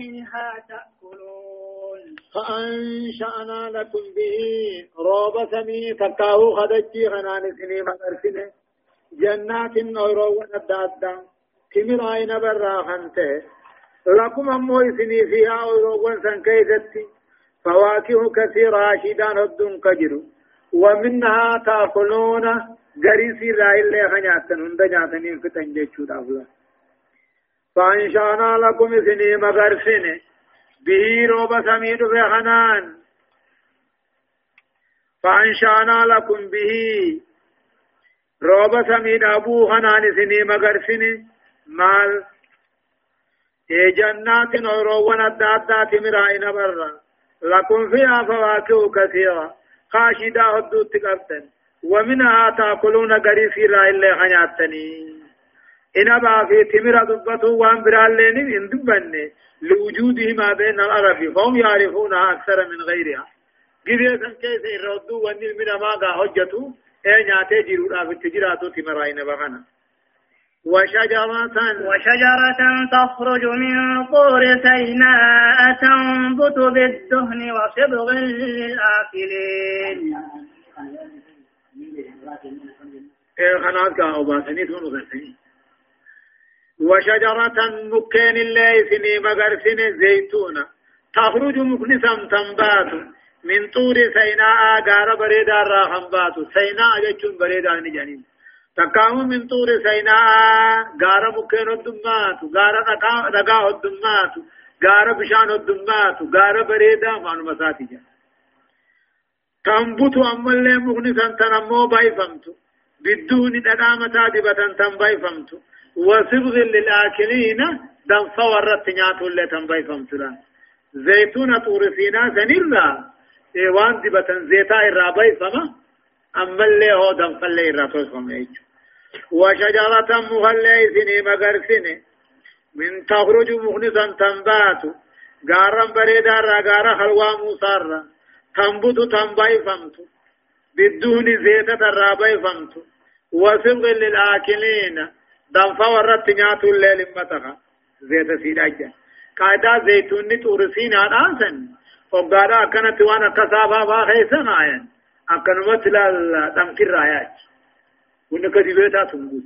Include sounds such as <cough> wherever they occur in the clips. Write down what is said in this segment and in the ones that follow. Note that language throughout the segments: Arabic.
منها تأكلون. فأنشأنا لكم به روب سمي تكاو خدجي غنان سني مغرسنه جنات نورو ندادا كمر آين برا خنته لكم أمو سني فيها أورو سن كيستي فواكه كثيرة شيدان الدن كجرو. ومنها تأكلون. غريسي رايل خنياتن هند نياتن فتن جيشو دافلا. فإنشأنا لكم سني مغرسن به روب سميد بخنان فإنشأنا لكم به روب سميد ابو خنان سني مغرسن مال جنات نورو ندادات مرائنا برا لكم فيها فواكه كثيرة خاشدا هدوت قبتن ومنها تاكلون غريسي را اللي خنياتني إنما في تمرة دبته وان برالين إن دبني لوجوده ما بين العرب فهم يعرفونها أكثر من غيرها قبل سن كيس الردو وان من ما قا حجته اي ناتي جيرو في التجراتو تمرين بغنا وشجرة وشجرة تخرج من طور سيناء تنبت بالدهن وصبغ للآكلين إيه خنات كا أوباسني ثم غسني وشجرة مكين الله سني مغرسن زيتونة تخرج مكنسا تنبات. من طور سيناء غار بريدا راهنبات سيناء جچون بريدا نجانين. تقام من طور سيناء غار مكين الدمات غار دقا الدمات غار بشان الدمات غار بريدا معلوماتي جا تنبت أمالي مغنسا تنمو بايفمتو بدون دقامتا دبتا تنبايفمتو وصبغ للآكلين. دم صورت نياتو اللي تنباي فمتلا زيتون طور سينا سنرا إيوان دبتا زيتا الرابي فما أما اللي هو دم فاللي الرابي فما وشجرة مغلي سني مغرسني من تخرج مغنسا تنبات غارا بريدا را غارا خلوا موسارا. تنبت تنباي فمتو بدون زيتة الرابي فمتو وصبغ للآكلين. دنفا ورت نياتو الليل متخا زيت سيداجا قاعدة زيتون تورسين عن آنسن وقادا أكنت وأنا كسابا با خيسن آيان أكنمت لدمكر رايات ونك دبيتا تنبوت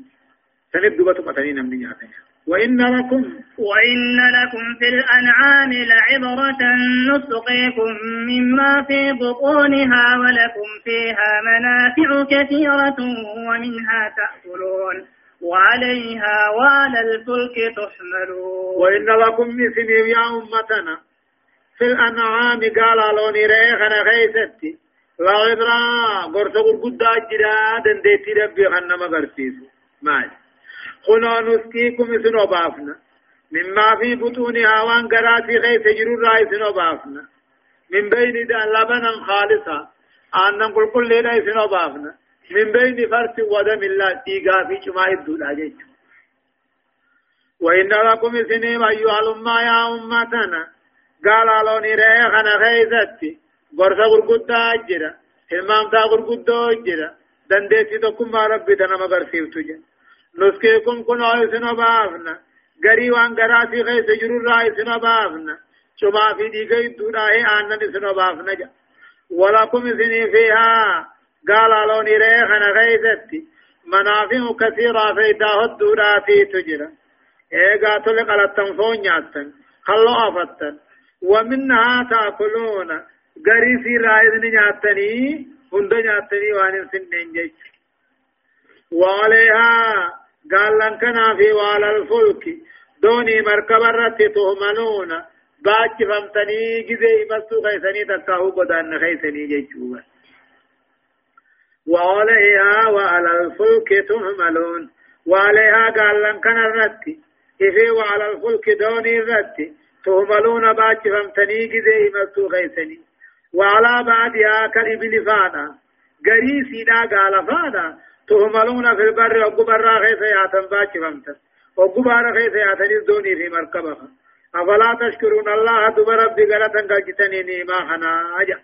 سنب دبتو متنين من نياتنا وإن لكم وإن لكم في الأنعام لعبرة نسقيكم مما في بطونها ولكم فيها منافع كثيرة ومنها تأكلون وعليها وعلى الفلك تحملون. وإن لكم مثل يا أمتنا في الأنعام قال لوني ريخنا لا عبرا قرص قرقود أجرا دنديتي ربي خنما قرسيسو مال خنا نسقيكم سنو بافنا. مما في بطونها وان قراتي خيس جرور رأي سنو من بين دان لبنا خالصا آنن قل قل لنا سنو بافنا. من بين فرس ودم الله تيغا في جماع الدولا جيش وإن لكم سنين أيها الأمة يا أمتنا قال لوني ريخنا خيزتي غرصة غرقودة أجرا همام تا غرقودة أجرا دنديتي تكم ما ربي دنا مغرسيب تجا نسكيكم كن آي سنو بافنا غري وان غراتي خيس جرور رأي سنو بافنا شما في دي گئی دولا ہے آنن سنو بافنا جا. ولكم سنين فيها قال لوني ريخنا غيثتي منافع كثيرة في داه الدوراتي تجرى. إيقا تلق على التنفون ياتن. خلو أفتن. ومنها تأكلون. غريسي رايدن ياتني. هند ياتني وان سنين جيش. وعليها قال لنكنا في وعلى الفلك. دوني مركب الرت تهملون. باج فمتني جزي مستو خيسني تكاهو بدان خيسني جيشوبا وعليها وعلى الفلك تحملون وعليها قال لن كان الرتي إذا وعلى الفلك دوني الرتي تهملون باج فمتني جزي مستو غيثني وعلى بعدها كالإبل فانا قريسي دا قال فانا تهملون في البر وقبر غيث ياتن باج فمتن وقبر غيث ياتن دوني في مركبها أفلا تشكرون الله دبر ربي غلطا قلتني نيما خنا أجا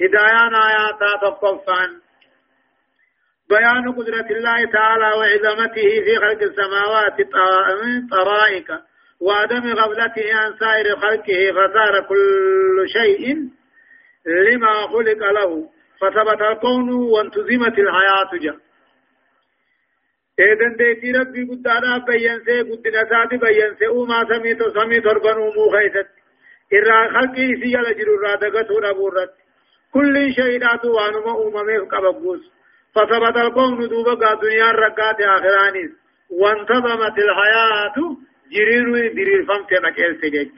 هدايان آياتا تقفان بيان قدرة الله تعالى وعظمته في خلق السماوات طرائق وعدم غفلته عن سائر خلقه فصار كل شيء لما خلق له. فثبت الكون وانتزمت الحياة جاء إذن ديتي ربي قدانا بيّنسي قدنا ساتي بيّنسي وما سميتو سمي تربن ومو خيست. إرى خلقه سيال جرو رادقته ربورت كل شيء وانما أممه قبقوس فثبت الكون دوبا دنيا رقات آخرانيس. وانتظمت الحياة جرير درير فمت نكيل سجج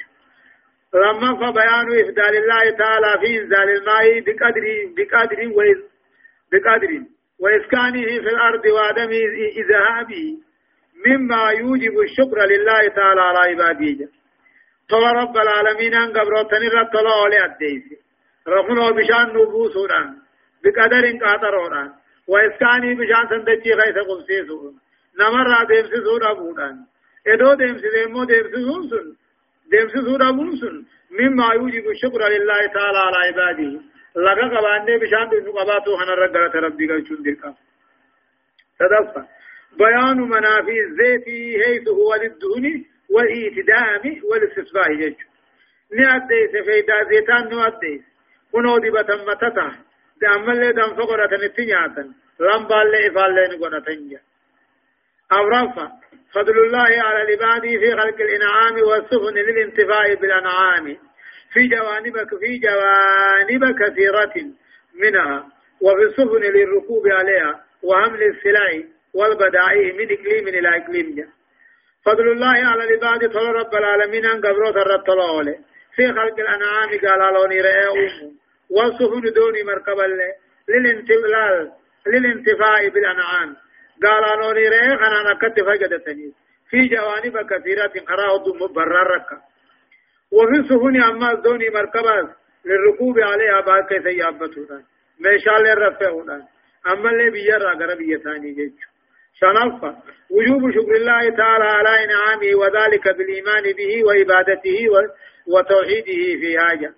لما فبيان إفدال الله تعالى في إنزال الماء بقدر بقدر بقدر وإسكانه في الأرض وعدم إذهابه مما يوجب الشكر لله تعالى على عباده. طلع رب العالمين أن قبرتني رب طلع علي الديس. رفنه بشأن نبوسنا بقدر وإسكانه بشان سندجي غيث قمسيسون نمر ديمسسون أبودان إدو ديمسسون ديمسسون سن ديمسسون أبون سن مما يوجب الشكر لله تعالى على عباده. لغا قبانده بشان دي نقباتو خنا رقلت ربي قلشون ديكا تدفع بيان منافي الزيت حيث هو للدهن والإتدام والاستصفاء جيش نأديس فيدا زيتان نأديس كنو دي بتمتتا دعمل لي دم فقرة نتنياتا لمبال لي إفال لي نقونا تنجا أورفا فضل الله على العباد في خلق الإنعام والسفن للانتفاع بالأنعام في جوانب في جوانب كثيرة منها وفي السفن للركوب عليها وحمل السلاح والبدائع من إقليم إلى إقليم فضل الله على العباد فضل رب العالمين أن قبروت الرب في خلق الأنعام قال لوني رأيه والسفن دوني مركبا للانتفاع بالأنعام. قال لوني رأيه أنا نكت فجدتني في جوانب كثيرة قرأه بررك وفي السفن أما دوني مركبا للركوب عليها بعد كيف يابتونا. ميشال الرفعونا أما اللي بيجرى قرب يثاني جيجو شنفة وجوب شكر الله تعالى على إنعامه وذلك بالإيمان به وعبادته وتوحيده في حاجة.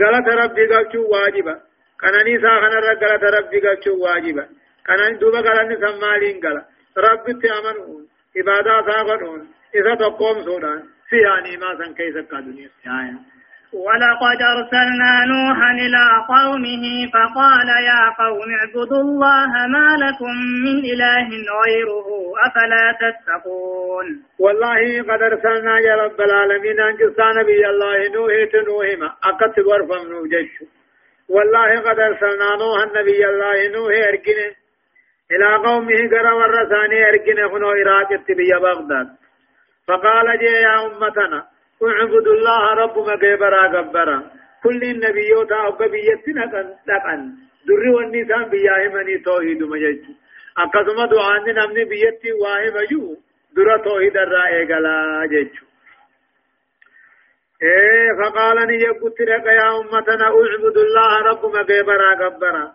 قالت ربي قلتو واجبا كان نيسا خنا قالت ربي قلتو واجبا كان دوبا قال نسا مالين قال ربي تأمنون عبادات آخرون إذا تقوم سودان فيها نيما سن كيسا قدنيا ولقد أرسلنا نوحا إلى قومه فقال يا قوم اعبدوا الله ما لكم من إله غيره أفلا تتقون والله قد أرسلنا يا رب العالمين أن جسا نبي الله نوح تنوهما أقت ورفم نوجش والله قد أرسلنا نوحا نبي الله نوح أركنه إلى قومه قرى ورساني أركنه هنا إراقة بي بغداد. فقال جي يا أمتنا اعبد الله ربك كبرا كبرا. كل النبيوت أو بيتنا لقن دري والنسان بياهمني توحيد مجد أقسم دعان نمني بيتي واهم يو. درا توحيد الرائع قلا جيد إيه فقال ني قلت لك يا أمتنا اعبد الله ربك كبرا كبرا.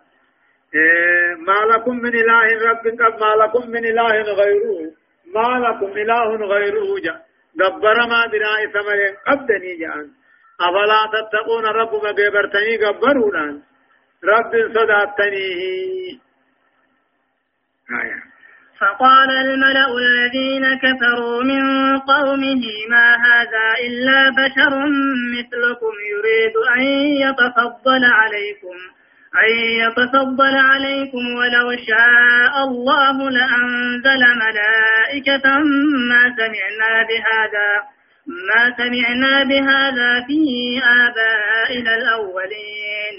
إيه ما لكم من إله رب ما لكم من إله غيره. ما لكم إله غيره جاء دبر ما دراء ثمر قبدني جان. أفلا تتقون رب ما قبرتني قبرونا رب صداتني آية. فقال الملأ الذين كفروا من قومه ما هذا إلا بشر مثلكم يريد أن يتفضل عليكم. أن يتفضل عليكم ولو شاء الله لأنزل ملائكة ما سمعنا بهذا ما سمعنا بهذا في آبائنا الأولين.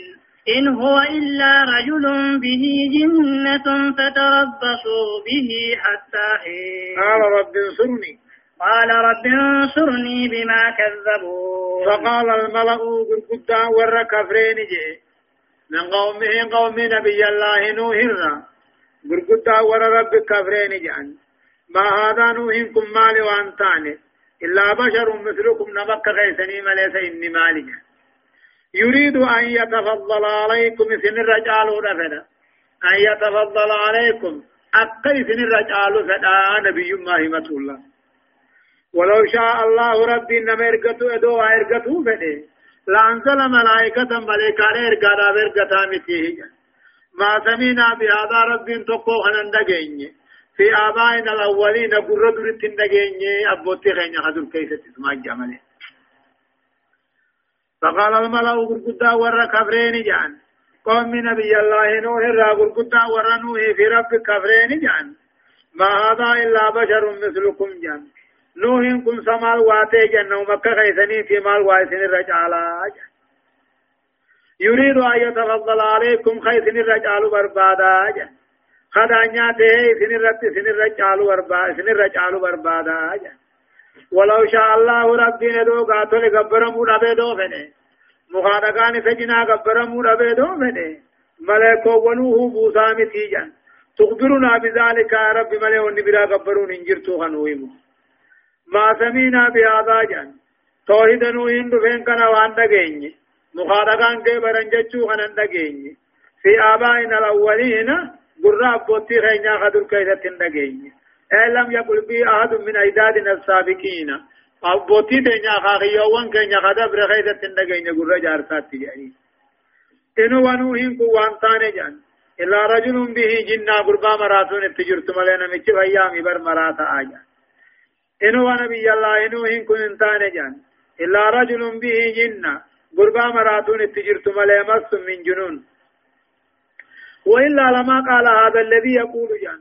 إن هو إلا رجل به جنة فتربصوا به حتى حين. قال رب انصرني. قال رب انصرني بما كذبوا فقال الملأ بالقدام والركفرين جئ. من قومه قوم نبي الله نوح برقدا ور رب كفرين جان. ما هذا نوحكم مال وانتان إلا بشر مثلكم نبك غيثني مليس إني مالك يريد أن يتفضل عليكم سن الرجال رفنا أن يتفضل عليكم. أقي سن الرجال فدا نبي ما همة الله ولو شاء الله ربي إنما إرقتوا إدوا إرقتوا فده لأنزل ملائكة ملائكة إرقادا برقتا متيه ما سمينا بهذا رب تقو خنندقين في آبائنا الأولين قرر درت النجيني أبوتي خيني خدر كيسة اسمع الجمل فقال الملأ قرقدا ورى كفرين جان۔ قوم نبي الله نوح را قرقدا ورى نوح في رب كفرين جان۔ ما هذا إلا بشر مثلكم جان۔ نوح كن سمال واتي جنة ومكة خيسني في مال واسن الرجالا جان يريد أن يتفضل عليكم خيسن الرجال بربادا خدانيا ته سن رت سن رجالو بربا سن رجالو بربادا ولو شاء الله ربي ندو قاتل غبر مود ابي دو فني مخادقان سجنا غبر مود ابي دو فني ملكو ونوه بوسامي تيجان تخبرنا بذلك رب ملئ ونبرا غبرون انجرتو خنويم ما سمينا بهذا جان توحيد نوين دفين كان وان دغيني مخادقان كي برنجچو خنن دغيني في آبائنا الأولين قرى أبوتي خينيا خدر النجين أي لم يقل بي أحد من أجدادنا السابقين أبوتي تينيا خاخيوان كينيا خدر خيسة النجين قرى جارسات تجاري إنو ونوهين قوان تاني جان إلا رجل به جنة قربا مراتون اتجرت ملينا مچ بيامي بر مراتا آجا إنو ونبي الله إنو هين كن انتاني جان إلا رجل به جنة قربا مراتون اتجرت ملينا مس من جنون وإلا لما قال هذا الذي يقول جان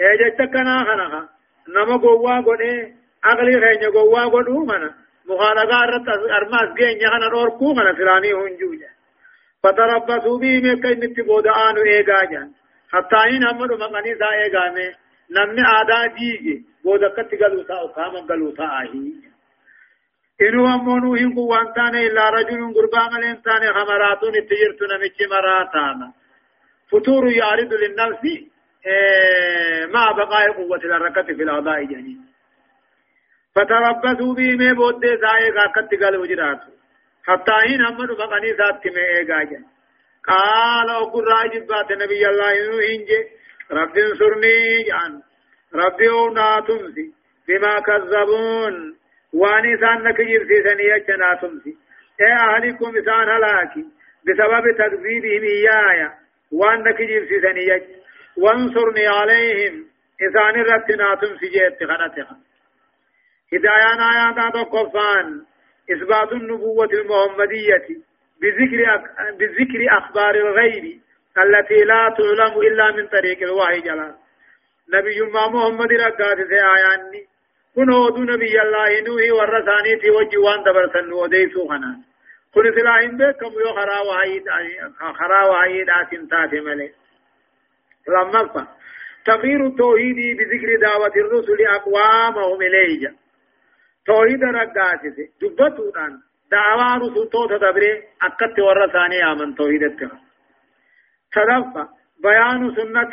اجت كنا خنا نما غوا غدي اغلي خيني غوا غدو منا مخالغا رت ارماس گين خنا اور کو منا فلاني هنجوجا فتربصوا به من كي نتبود آنو ايغا جان حتى ان أمر مغني سا ايغا میں نمني آدا جيگي بودا کت گلو سا اقام گلو سا آهي إنو أمونو هنكو وانتان إلا رجل قربان الإنسان خمراتون اتجرتنا مچ مراتانا فتور يعرض للنفس مع بقاء قوة الحركة في الأعضاء جنين فتربصوا به مي بود سائے قد قال وجرات حتى حين هم بقني ذات میں ايغا قال أقول راجب بات نبي الله انج رب انصرني جان ربي وناتمسي بما كذبون واني سان نكير سيسني اجنا تمسي اي اهلكم سان هلاكي بسبب تكذيبهم ايايا وان نكجيب سيساني وانصرني عليهم إذان رتنا تمسجيت خنتها هدايان آيات قفان إثبات النبوة المحمدية بذكر. بذكر أخبار الغيب التي لا تعلم إلا من طريق الوحي جلال نبي ما محمد رقات سي آياني كن هودو نبي الله نوحي والرساني تي وجوان دبرسن وديسو خنان كن سلاهم بكم يو خرا وحيد خرا وحيد آسن تاتي ملي. لما تغيير التوحيد بذكر دعوة الرسل أقوامهم إليه. توحيد رقاتي دبتودان دعوة رسل توتا دبري أكت ورساني آمن توحيد التخ صدفة بيان سنة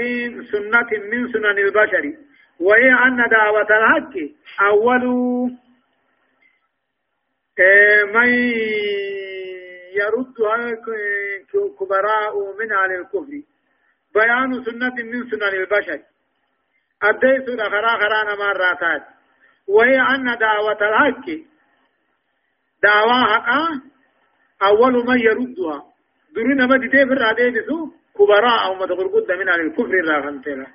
سنة من سنن البشر. وهي أن دعوة الحق أول من يردها كبراء من أهل الكفر. بيان سنة من سنن البشر. أديس خرا خرا مراتات وهي أن دعوة الحق دعوة حقا أول من يردها. درين ما في الرادة كبراء أو متغرقود من أهل الكفر الراغنتلا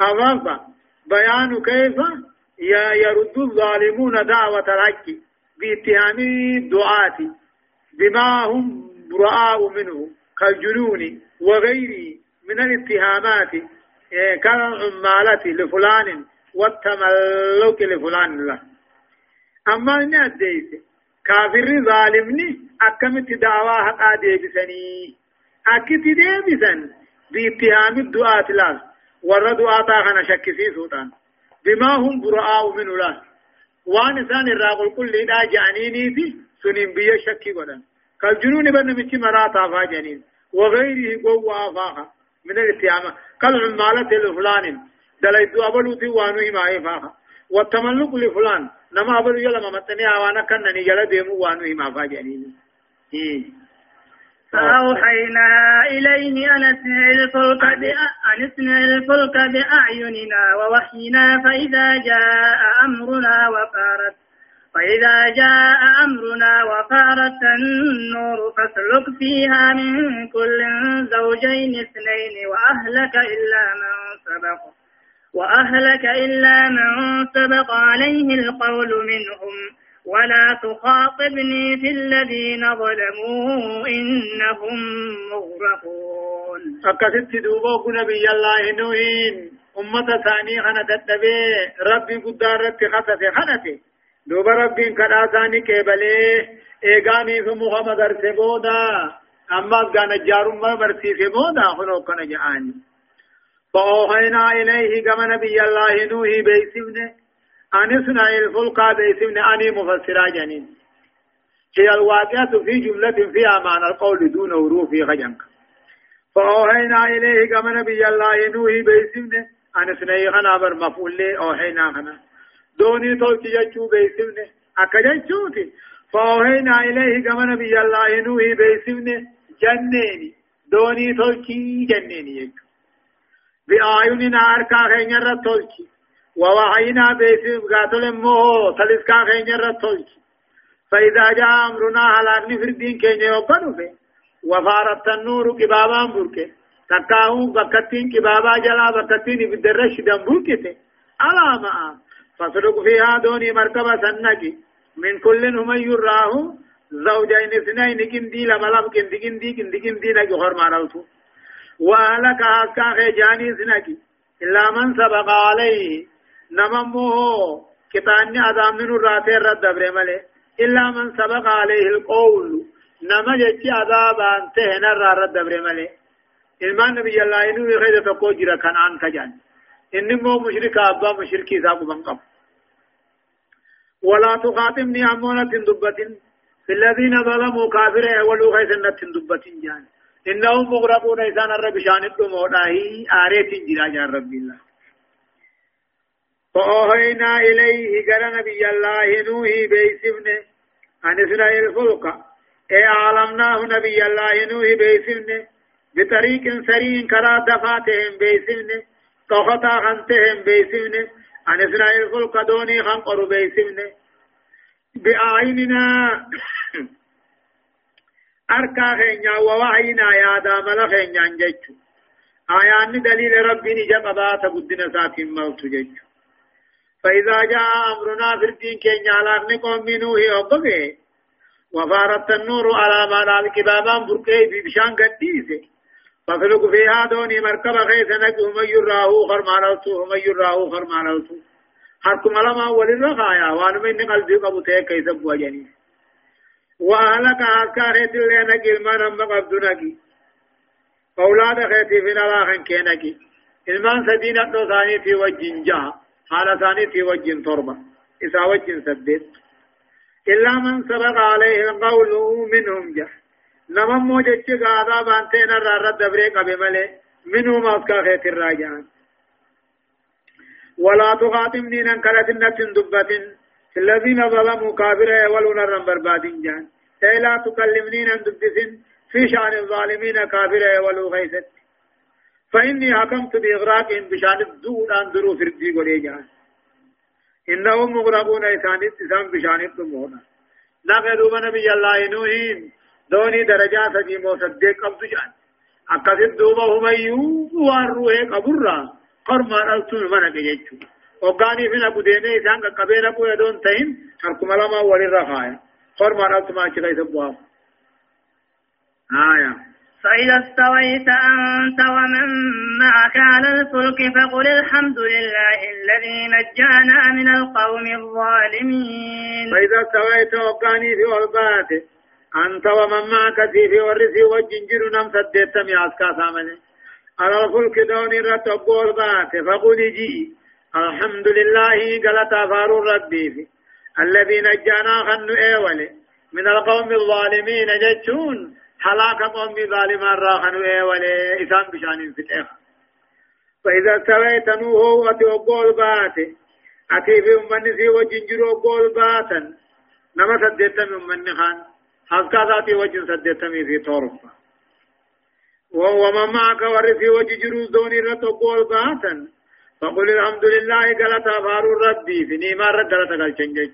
أضافة بيان كيف؟ يرد الظالمون دعوة الحق باتهام الدعاة بما هم براء منه كالجنون وغيره من الاتهامات إيه، كالعمالة لفلان والتملك لفلان له. أما إن أديت كافر ظالمني أكمت دعوى حقا ديبسني أكت ديبسن باتهام الدعاة له ورد دعاة خنا شكسي سلطان بما هم براء منه له وان إنسان الراقل كل دا جانيني في سنين بيا شكي قدن كالجنون بن مچي مراتا فا جنين وغيره قوة آفاها من الاتيامة كالعمالة لفلان دلائدو أبلوتي وانو همائي فاها والتملق لفلان نما أبلو يلا ممتني آوانا كنني يلا ديمو وانو هما فا جنين فأوحينا إليه أن اسمع الفلك أن اسمع الفلك بأعيننا ووحينا فإذا جاء أمرنا وفارت فإذا جاء أمرنا وفارت النور فاسلك فيها من كل زوجين اثنين وأهلك إلا من سبق وأهلك إلا من سبق عليه القول منهم ولا تخاطبني في الذين ظلموا إنهم مغرقون أكست دوبوك نبي الله نوين أمة ثاني خنا تتبي ربي قدارت خطت خنته دوب ربي كدا ثاني كبلي إيغاني في محمد أرسبودا أما كان جارم ما برسي في مودا خلو كان جعاني فأوحينا إليه كما نبي الله نوحي بيسمنه أن اصنع الفلق بيسمنه أني مفسرا جنين هي الواقعة في جملة فيها معنى القول دون وروف خجنك فأوحينا إليه كما نبي الله نوحي بيسمنه أن لي دوني فأوحينا إليه كما نبي الله نوحي جنيني. دوني جنيني يجو أركا ووحينا بيسيب قاتل مو تلسكا خينيا رتولكي فإذا جاء أمرنا هلاكني في الدين كينيا يوبنو في وفارت النور كبابا بركة تكاهو بكتين كبابا جلا بكتين بدرش دم بركة ألا ما فسلك فيها دوني مركبة سنكي من كل هم يراه زوجين اثنين كندي لما لم كندي كندي كندي كندي نجي خرم عرفتو وأهلك أكا خيجاني سنكي إلا من سبق عليه. نممه كتاني أدام من الراتي رد دبر ملي إلا من سبق عليه القول نما جتي عذاب أنتهنا رد دبر ملي إلمان نبي الله إنه خير تقو جرا كنان كجان إني مو مشرك أبا مشركي ساقو بنقب ولا تخاطبني أمونة دبة في الذين ظلموا كافر أولو خيسنة دبة جان إنهم مغرقون إسان الرب شان الدموداهي آريت جرا جان رب الله فأوهينا إليه قال نبي الله نوحي بيسفنه أن اسرع الفلق إي عالمناه نبي الله نوحي بيسفنه بطريق سرين كرا دفاتهم بيسفنه طخطا خنتهم بيسفنه أن اسرع الفلق دوني خنقر بيسفنه بأعيننا <coughs> أركا خينيا ووحينا يا دامل خينيا جيتشو آيان دليل ربي أباتا قدنا ساتين موت جيتشو فإذا جاء أمرنا في الدين كينيا لاغني قوم منوه أقبه وفارت النور على ما دال كبابان بركي في بشان قديسه ففلق فيها دوني مركب خيث نجو هم يراه خرمانوتو هم يراه خرمانوتو حركم لما وللرخايا وانمين قلبي قبطه كيف بوجنيه وأهلك أذكار اللي نجي ما نم قبض نجي أولاد خيتي في نلاخن كي نجي إلمان سدينة دو ثاني في وجه جاه حال ثاني وجه تربة. إذا وجه سدد إلا من سبق عليه القول منهم جه. نمم موجج قادا بانتين الرارد دبريق بملي منهم أذكار خيتي الراجعان ولا تخاطبني ننكلت النتن دبة الذين ظلموا كافر ولون الرم بربادين جان. اي لا تكلمني عن دبسن في شان الظالمين كافر ولو غيثت فإني حكمت بإغراق بشأن الدور أن درو فردي قولي جان إنهم مغرقون إسان إسان بشأن الدمونا نقلوا نبي الله نوحين. دوني درجات جيمو صدق قبض جان أكثر دوبا هم يو وارروه قبرا. قرمان ألتون منك جيتشو. وقاني فينا بديني إسان قبينا قوي دون تين حركم لما ولي رخايا فرما رأسما كيف بواب آية. فإذا استويت أنت ومن معك على الفلك فقل الحمد لله الذي نجانا من القوم الظالمين. فإذا استويت وقاني في والبات أنت ومن معك في ورثي وجنجر نم سدت مياسكا ثامنه على الفلك دوني رتقول بات فقل جي الحمد لله قالت فارو ربي في. الذي نجانا خن ايولي من القوم الظالمين جتون حلاك قوم ظالمان راخن ايولي اسان بشان في الاخ فإذا سويت نوه وتوقول باتي أتي في أمني سي وجنجرو قول باتا نما سدت من من خان حسكا ذاتي وجن سدت في طرفة ومن معك ورثي وجنجرو دوني رتو قول باتا فقل الحمد لله قالت أفار ربي في نيما رد قالت قال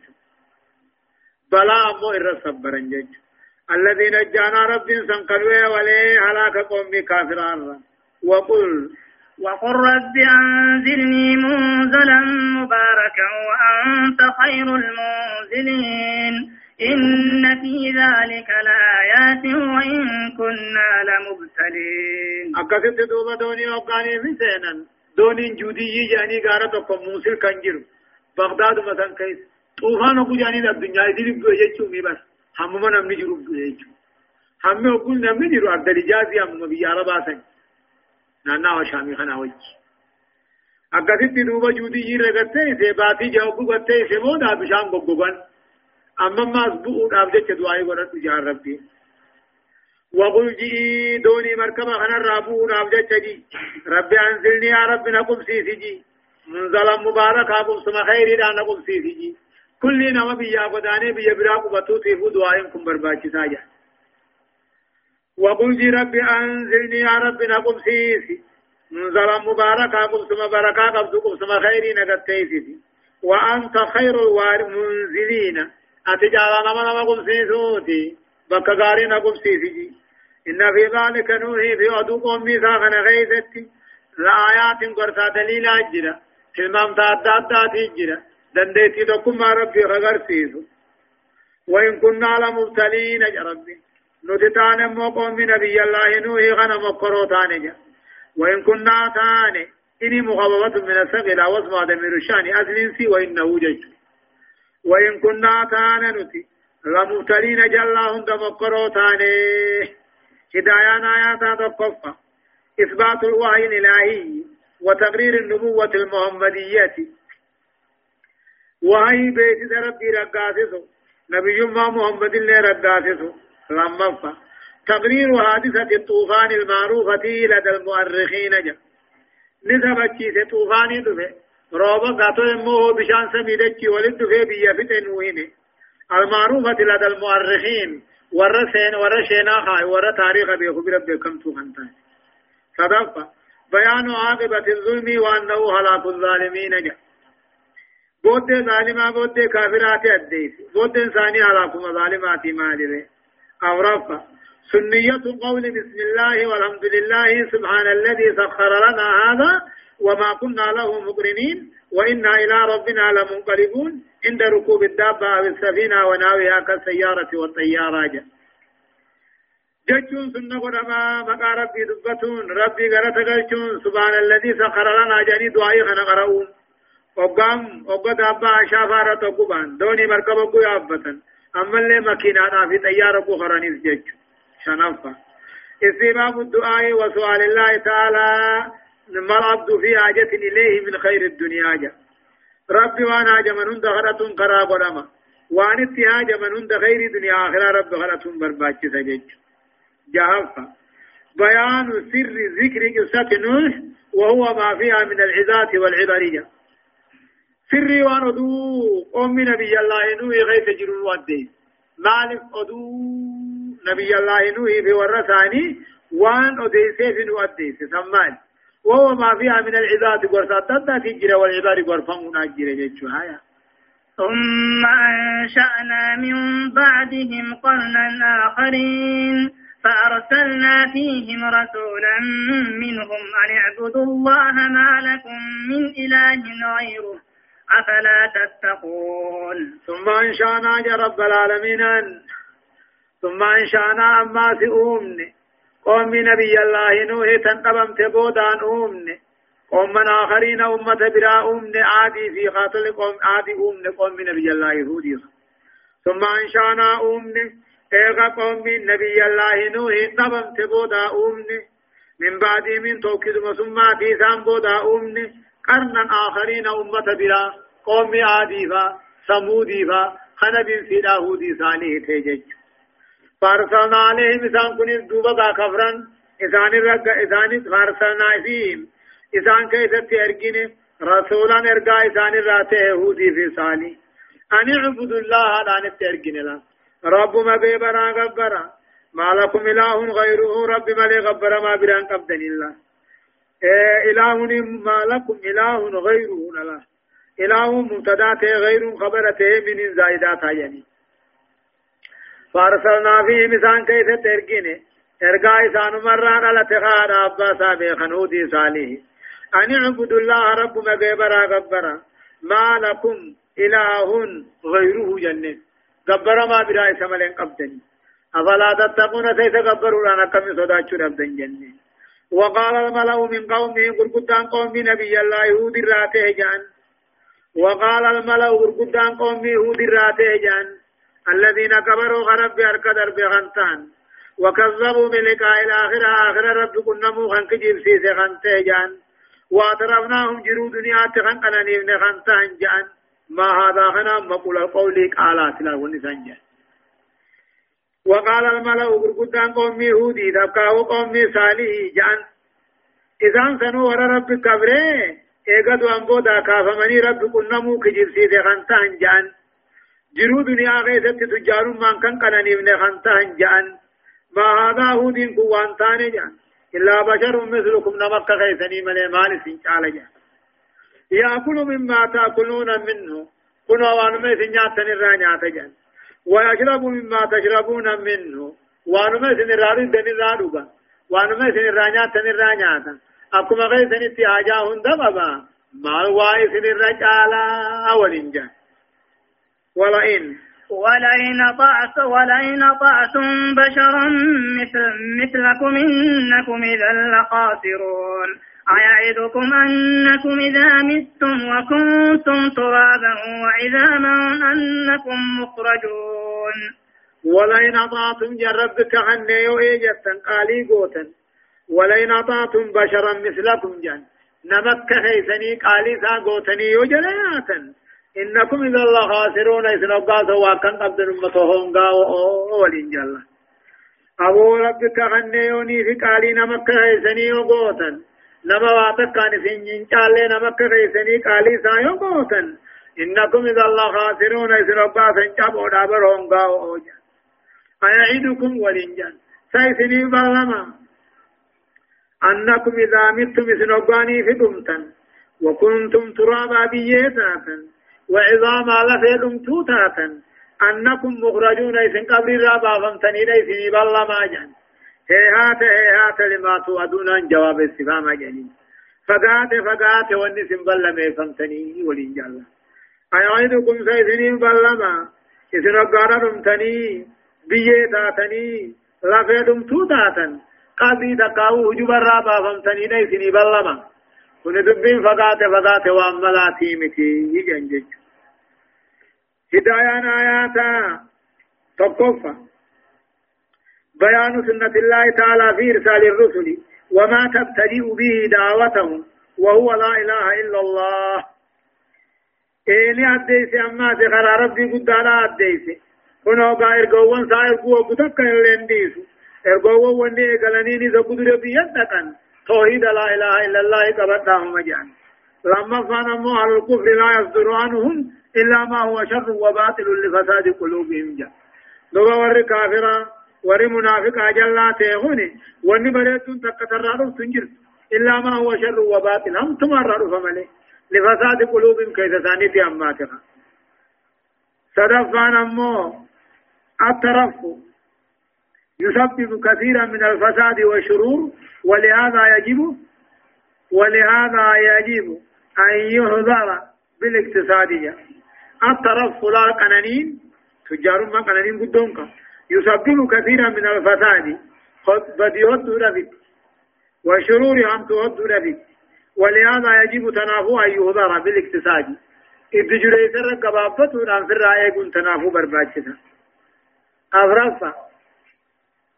بلا أمو إر صبرن جج الذين جانا رب سنقلوا ولي هلاك قومي كافران. وقل وقل رب أنزلني منزلا مباركا وأنت خير المنزلين. إن في ذلك لآيات وإن كنا لمبتلين. أكثت دوبا دوني وقاني سينا دوني جودي جاني غارة موسل كنجر. بغداد مثلا كيس. طوفان أبو جاني الدنيا يجو مي بس. هم من أمني جرب يجو هم أقول نمني جرب عبد الجازي هم بيارا باسن نانا وشامي خنا وجه juutii irra gattee isee baatii jawabu gattee isee booda bishaan goggogan. Amma maas bu'uudhaaf jecha du'aa'ii godhadhu jaan rabbi. وقل جي دوني مركبة خنا الرابو راب جي ربي أنزلني يا رب نقم سيسي جي منزلا مبارك أقم سما خيري لا نقم سيسي جي كل نما بيا قداني بيا براق بطوتي فو دعائكم برباكي ساجا وقل جي ربي أنزلني يا رب نقم سيسي. منزلا مباركا قبسما بركا قبس قبسما خيري نغتيسي وأنت خير المنزلين أتجعل نما نما قبسيسوتي بك غارين قبسيسي إن في ذلك نوحي في أدو قومي ساخن غيثتي. لآيات قرصا دليل أجرا. تلمام تادات أجرا دنديتي دكما ربي غرسيسو وإن كنا لمبتلين يا ربي نتتان مو قوم نبي الله نوحي غنم قروتان جا وإن كنا تاني إني مخببة من الثقل واسمع دمير الشان أسلنسي وإنه جج وإن كنا تاني نتي لمبتلين جلاهم دمقرو تاني هدايان آيات تقفى إثبات الوحي الإلهي وتقرير النبوة المحمدية وهي بيت ربي رقاسسه نبي محمد الله رقاسسه لما تقرير حادثة الطوفان المعروفة لدى المؤرخين جا. نسبة كيسة طوفان دفه روبا قاتو امه بشان سميدتي ولد دفه بيا فتن وهنه المعروفة لدى المؤرخين. ورسين ورشينا خاي ور تاريخ بيخبر بكم توخنتان صدق بيان عاقبة الظلم وأنه هلاك الظالمين جا. بود ظالما بود كافرات الديس بود إنساني هلاك مظالمات مالي أو رفا سنية قول بسم الله والحمد لله سبحان الذي سخر لنا هذا وما كنا له مقرنين وإنا إلى ربنا لمنقلبون عند ركوب الدابة أو وناويها كالسيارة والطيارة جا جتون سنة قدما مقا ربي ربي غرت سبحان الذي سخر لنا جاني دعائي خنا قرؤون وقام وقد دابة شافارة قبان دوني مركب قو يابتن أما اللي مكينانا في طيارة قو خرانيس جتون شنفة استباب الدعاء وسؤال الله تعالى ما العبد في حاجة إليه من خير الدنيا جا ربي وأنا حاجة من هند غرة قراب ولما وان اتهاج من هند خير دنيا آخرة رب غرة برباك سجج جهفة بيان سر ذكر قصة نوح وهو ما فيها من العظات والعبرية سري وان أدو أم نبي الله نوح غيث جرون ودي مالك أدو نبي الله نوح في ورثاني وان أديسي في نؤديسي ثمان وهو ما فيها من العباد قرصات تتا تجرى والعباد قرفمون أجرى جيتشو ثم أنشأنا من بعدهم قرنا آخرين فأرسلنا فيهم رسولا منهم أن اعبدوا الله ما لكم من إله غيره أفلا تتقون؟ ثم أنشأنا يا رب العالمين ثم انشانا أما في اومن قوم نبي الله نوح تنقبم تبودان اومن قوم من آخرين أمة برا أمن عادي في قاتل قوم عادي أمن قوم نبي الله يهودي. ثم انشانا أمن إيغا قوم نبي الله نوح تبم تبودا أمن من بعد من توكيد مسمى تيسان بودا أمن قرنا آخرين أمة برا قوم عادي فا سمودي فا خنب في داهودي صالح تيجج. فارسلنا عليهم إسان كن دوبا كفرا إسان الرق إسان فارسلنا فيهم. إسان كيست أرقين رسولا إرقا إسان الرات يهودي في صالي أن اعبدوا الله لا نتأرقين لا. رب ما بيبرا غبرا. ما لكم إله غيره رب ما لغبر ما بران قبدن الله. إله ما لكم إله غيره. لا إله مبتداته غير خبرته من زائدات يعني. فأرسلنا فيهم إسان كيف ترقين ارقا إسان مرة على تخار أبا سابق خنودي صالح أن اعبدوا الله رب مغيبرا غبرا ما لكم إله غيره جنة غبرا ما برأي سملين قبدني أفلا تتقون سيس غبروا لنا كم صداتشو ربدن جنة وقال الملأ من قومه قرقدان قوم نبي الله يهود راته جان. وقال الملأ قرقدان قوم يهود راته جان. الذين كبروا غرب بأركدر بغنتان وكذبوا بلقاء الآخرة. آخرة رب كنمو خنك جيب خنته جان. واعترفناهم جرو دنيا تخن قنانيف نخنتان جان. ما هذا خنا مقول القول قالات لا ونسان جان. وقال الملأ غرغدان قوم يهودي تبقى قوم صالح جان. إذا سنو ور رب كبره ايغدو امبودا كافمني رب كنمو كجيب سيده خنتان جان. جرو دنيا غيثت تجارون من كان قنانيف نخنتان جان. ما هذا هودين كوان تاني جان. إلا بشر مثلكم نمك غيثني من مال سنشال جان. يأكل مما تأكلون منه. كنا وانما سنجاتني رانيات جان. ويشرب مما تشربون منه. وانما سنراري دني رادوغا وانما سنرانياتني رانياتا أكما غيثني تياجا هندبابا مال واي سنرجالا أولين جان ولئن. ولئن طعت ولئن طعتم بشرا مثل مثلكم إنكم إذا لخاسرون. أيعدكم أنكم إذا متم وكنتم ترابا وعظاما أنكم مخرجون. ولئن أطعتم جربك عني إيجتا قالي قوتا ولئن أطعتم بشرا مثلكم جن. نمك خيسني قالي سا قوتني يجلياتا إنكم إذا الله خاسرون إذن أبقاته وكان قبل أمتهم قاو ولين جل. أبو ربك خنيوني في قالي نمك خيسني وقوتا نما واتك كان سنين چالي نمك خيسني قالي سايو قوتا إنكم إذا الله خاسرون إذن أبقاته انجابوا دابرهم قاو أيعيدكم ولين جل سيسني بلما أنكم إذا متم إذن أبقاني في دمتا وكنتم ترابا بيتاتا وعظام على فيدم توتاتا أنكم مخرجون إذن قبل الرابع فمتني ليسني بالله ما جان هيهات هيهات لما توعدون جواب استفهام جنين فقات فقات والنسم بالله ما فمتني ولين جالله أيعيدكم سيسني بالله ما إذن أقارا رمتني بيه تاتني لا فيدم توتاتا قبل تقاو هجوب الرابع فمتني ليسني بالله ما كن دبين فقات فقات وأملاتي متي يجنجج هدايان آياتا تقفى بيان سنة الله تعالى في إرسال الرسل وما تبتدئ به دعوتهم وهو لا إله إلا الله. إني أديس أما تخرى ربي قد أنا أديس. هنا قائر قوان سائر قوة قدك اللنديس إرقوان وني إقلنيني سقدر بيدكا توحيد لا إله إلا الله قبضاهم جان لما فانموا على الكفر لا يصدر عنهم إلا ما هو شر وباطل لفساد قلوبهم جاء دوبا ور ور منافق أجل تيهوني وني بريتون تكترارو تنجر إلا ما هو شر وباطل هم تمرروا فملي لفساد قلوبهم كيف ثاني أماتها صدفان أمو الترف يسبب كثيرا من الفساد والشرور ولهذا يجب ولهذا يجب أن يهذر بالاقتصادية الطرف فلا قنانين تجار ما قنانين قدونك يسبب كثيرا من الفساد. بديوت ربك وشرور هم تود ربك ولهذا يجب تنافو أن يهضر بالاقتصاد. إذ جريت الرقبابة عن في الرأي كنت تنافو برباجتا أغرفة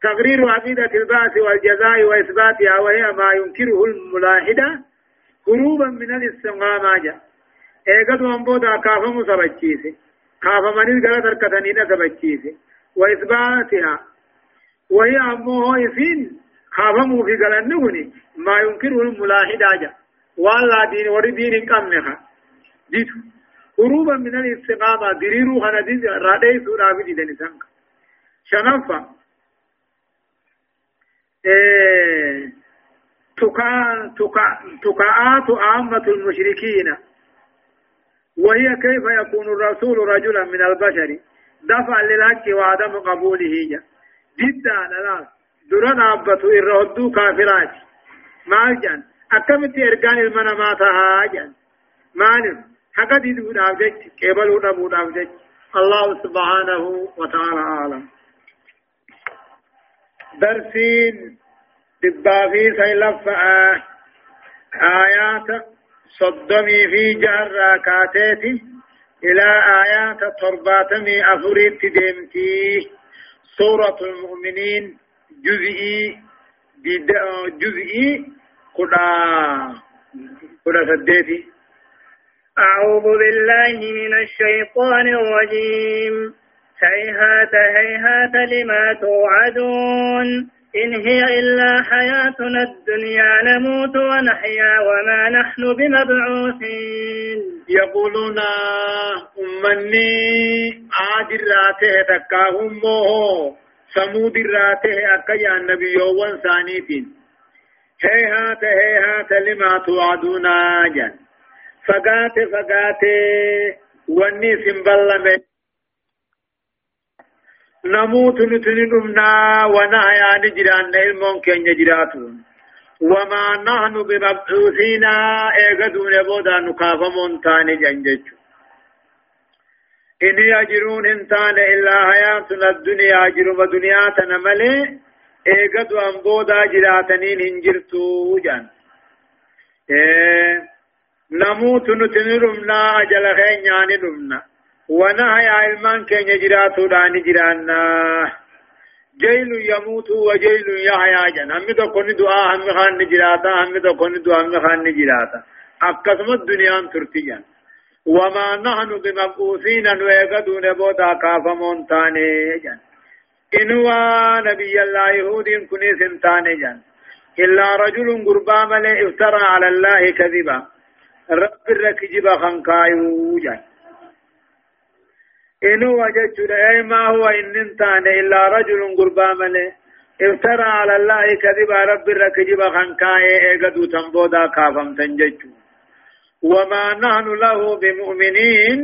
تقرير عقيدة البعث والجزاء وإثباتها وهي ما ينكره الملاحدة هروبا من الاستقامة ايغد وانبودا كافم سبچيسي كافمني غلا تركتني سبچيسي وإثباتها. وهي امه يفين كافم في غلنوني ما ينكره الملاحد اجا والله دين ور دين قمنها ديتو. هروبا من الاستقامة. دريرو خنا دي رادي سورا في دي سانك شنفا. إيه. تكا تكا تكاءات عامة المشركين. وهي كيف يكون الرسول رجلا من البشر؟ دفع للحق وعدم قبوله جدا لا درنا أبتو إرهدو كافرات ما جان. أكمت إرقان المنما تهاجا مالف حقا دي دود أبجج قبلوا دبود أبجج الله سبحانه وتعالى أعلم درسين. دبافي سيلف آيات صدمي في جهر راكاتيتي. إلى آيات ترباتمي أفريت ديمتي. سورة المؤمنين جزئي جزئي كنا كنا سديتي. أعوذ بالله من الشيطان الرجيم. هيهات هيهات لما توعدون. إن هي إلا حياتنا الدنيا نموت ونحيا وما نحن بمبعوثين. يقولون أمني عاد الراته تكاهم موه سمود الراته أكيا النبي يوان ثانيتين. هيهات هيهات لما توعدون جن فقات فقات وني سنبلمت نموت نتندمنا ونحيا نجران المون كن يجراتون وما نحن بمبعوثين ايغدون بودا نكافمون تاني جنجج إن يجرون انتان إلا حياتنا الدنيا جرم دنيا تنملي ايغدو ان بودا جراتنين هنجرتو جان إيه نموت نتندمنا أجل خين نمنا ونهى علمان كن يجراتو دان جرانا جيل يموت وجيل يحيا جن هم تو كون دعاء هم خان نجراتا هم تو كون دعاء هم خان نجراتا. أقسم الدنيا ترتي جن. وما نحن بمبعوثين ويقدون بودا كافمون تاني جن. إنوا نبي الله يهود كني سنتاني جن. إلا رجل قربا ملي افترى على الله كذبا. رب الركجب خنقايو جن. إن هو أي ما هو إن انتان إلا رجل قربا ملي افترى على الله كذب رب الركجب خنكاي إيقدو تنبودا كافم تنجج وما نحن له بمؤمنين.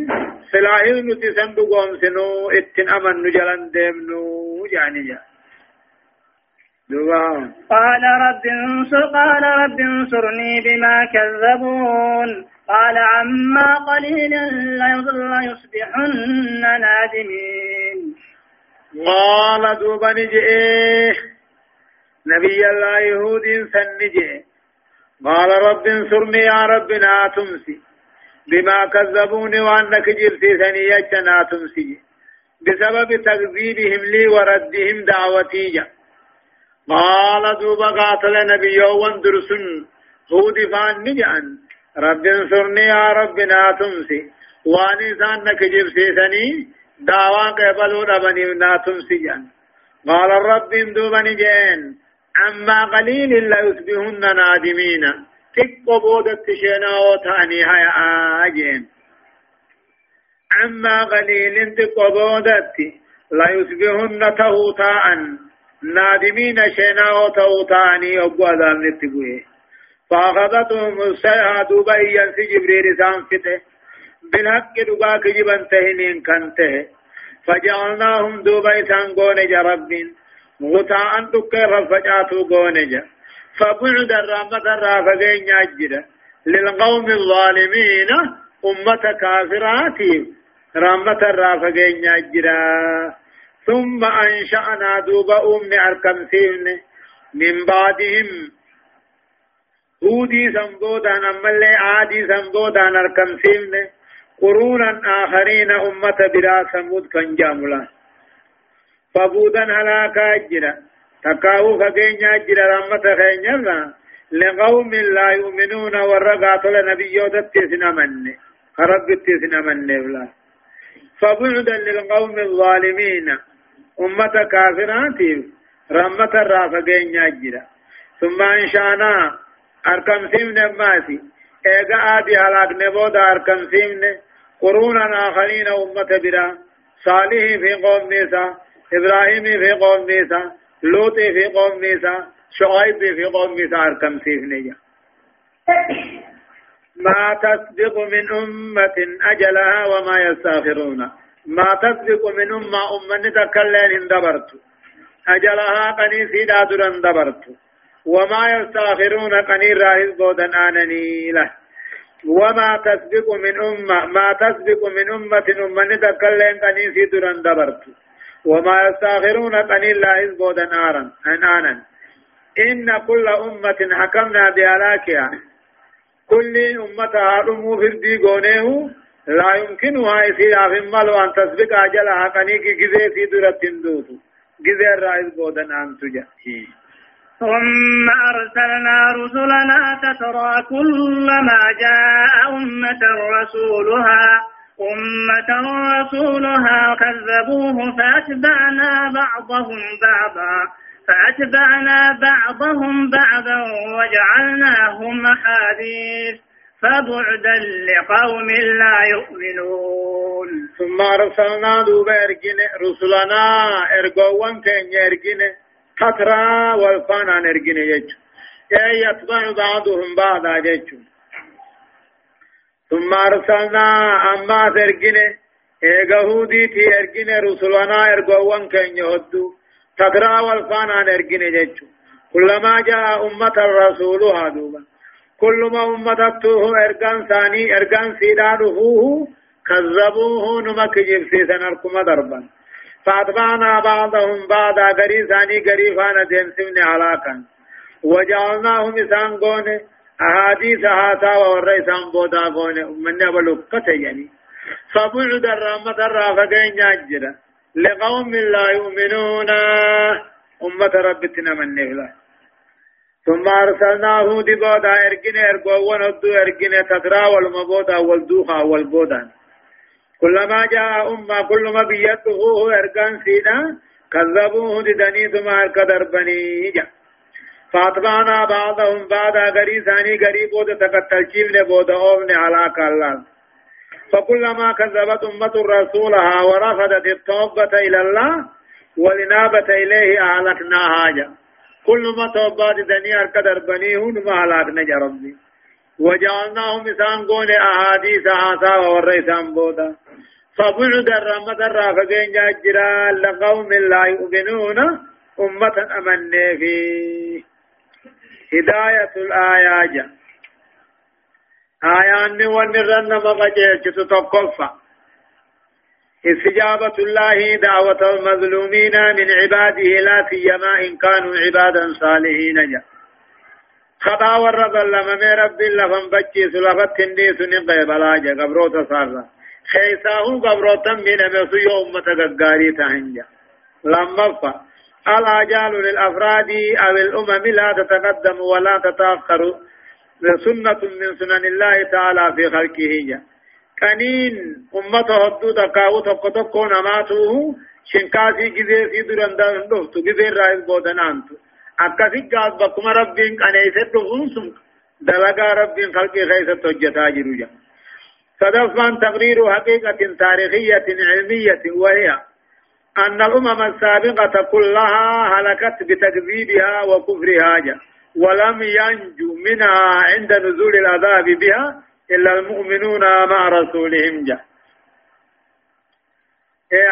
سلاحل نتسند قوم سنو إتن أمن نجلن ديمنو يعني جا. قال رب انصر قال رب انصرني بما كذبون. قال عما قليل ليصبحن نادمين. قال دوبا نجئ. نبي الله يهود سنجئ قال رب انصرني يا ربنا تمسي. بما كذبوني وأنك جرتي ثنيتنا تمسي. بسبب تكذيبهم لي وردهم دعوتي. قال دوبا قاتل نبي وندرسن هود فان نجأن رب انصرني يا رب ناتمسي واني سان نكجب سيسني دعوان قبلوا ربني ناتمسي جان قال الرب اندوبني جين أما قليل لا يصبحن نادمين تقو بودت شينا وتاني هيا آجين أما قليل تقو بودت لا يصبحن تهوتاء نادمين شينا وتهوتاني أبو أذان نتقويه فأخذتهم السيحة دوبا إيانسي جبريل سان فته بالحق دوبا كجبا تهنين كنته فجعلناهم دوبا إسان قونج رب غطاء تكر فجاتو قونج فبعد الرحمة الرافقين يجد للقوم الظالمين أمة كافرات رحمة الرافقين يجد ثم أنشأنا دوبا أم أركم من بعدهم هودي سنبودان أمالي عادي سنبودان أركم سيمن قرونا آخرين أمة برا سمود كان جاملا فبودا هلاكا جرا تكاو فقين جرا رحمة خين لقوم لا يؤمنون ورقات لنبيوت التسنا من خرب التسنا من بلا فبعدا للقوم الظالمين أمة كافرات رحمة الرافقين جرا ثم أركم سيمن ماسي إيجا آدي هلاك نبودا أركم سيمن قرونا آخرين أمة برا صالح في قوم نيسا إبراهيم في قوم نيسا لوط في قوم نيسا شعيب في قوم نيسا أركم سيمن ما تسبق من أمة أجلها وما يستغفرون ما تسبق من أمة أمة تكلين دبرت أجلها قنيسي دادرا دبرت وما يستأخرون قنير راهز بودا آنني له. وما تسبق من أمة ما تسبق من أمة أمة تكلم قنين في دران دبرت. وما يستأخرون قنير راهز بودا نارا آنا إن كل أمة حكمنا بهلاكها. كل أمة هارمو في الديقونه لا يمكنها إسيا في المال أن تسبق أجلها قنيك جزي في درة دوتو. جزي الرائز بودا أن تجا. ثم أرسلنا رسلنا تترى كلما جاء أمة رسولها أمة رسولها كذبوه فأتبعنا بعضهم بعضا فأتبعنا بعضهم بعضا وجعلناهم أحاديث فبعدا لقوم لا يؤمنون. ثم أرسلنا دوب إرجن رسلنا إرقوان كن إرجن فترة والفانا نرجين يجو يتبع بعضهم بعضا يجو ثم أرسلنا أما ترجين إيغهودي تي أرجين رسولنا إرغوان كن يهدو. فترة والفانا نرجين يجو كلما جاء أمة الرسول هادوبا. كل أمتته إرغان ثاني إرغان سيدانه كذبوه نمك جبسي سنركم دربا فأتبعنا بعضهم بعضا غري ثاني غري فأنا ديمسمني علاقا وجعلناهم إسان قونه أحاديث هاتا والرئيسان بودا قونه من أبلوكة يعني. فبعد الرحمة الرافقين يجرى لقوم لا يؤمنون. أمة ربتنا من نهلا ثم أرسلناه دي بودا إرقين إرقوان ودو إرقين تترا والمبودا والدوخا والبودا كلما جاء أمة كل ما بيته أركان سينا كذبوه ددني ثم أركدر بني جا فأتبعنا بعضهم بعضا غري ثاني غري بود تقتل جيبن بود أوبن على كالله فكلما كذبت أمة رسولها ورفضت التوبة إلى الله ولنابة إليه أهلكناها جا. كل ما توبات دنيا أركدر بني هون ما أهلكنا جا وجعلناهم إسان قول أحاديث آثا ورئيسان بودا. فبعد الرحمة الرافقين جاجرا لقوم لا يؤمنون أمة أمن في هداية الآيات. آيان ونرن مغجيش تتقفى استجابة الله دعوة المظلومين من عباده لا سيما إن كانوا عبادا صالحين. جاء خطا ورد لما رب لفن بچي سلفت تندي سنين قبلا جا قبروت صارا خيساه قبروتا من مسو يوم تغغاري تهنجا لما فا الآجال للأفراد أو الأمم لا تتقدم ولا تتأخر سنة من سنن الله تعالى في خلقه كنين أمته هدو تقاو تقو تقو نماتوه شنكاسي جزي في درندان دفتو جزي رائز بودنانتو akkasi gaas bakkuma rabbiin qaneeyse dhufuun sun dalagaa rabbiin خلقي hojjetaa jiru ja صدفا تقرير حقيقة تاريخية علمية وهي أن الأمم السابقة كلها هلكت بتكذيبها وكفرها جا ولم ينجو منها عند نزول العذاب بها إلا المؤمنون مع رسولهم. جا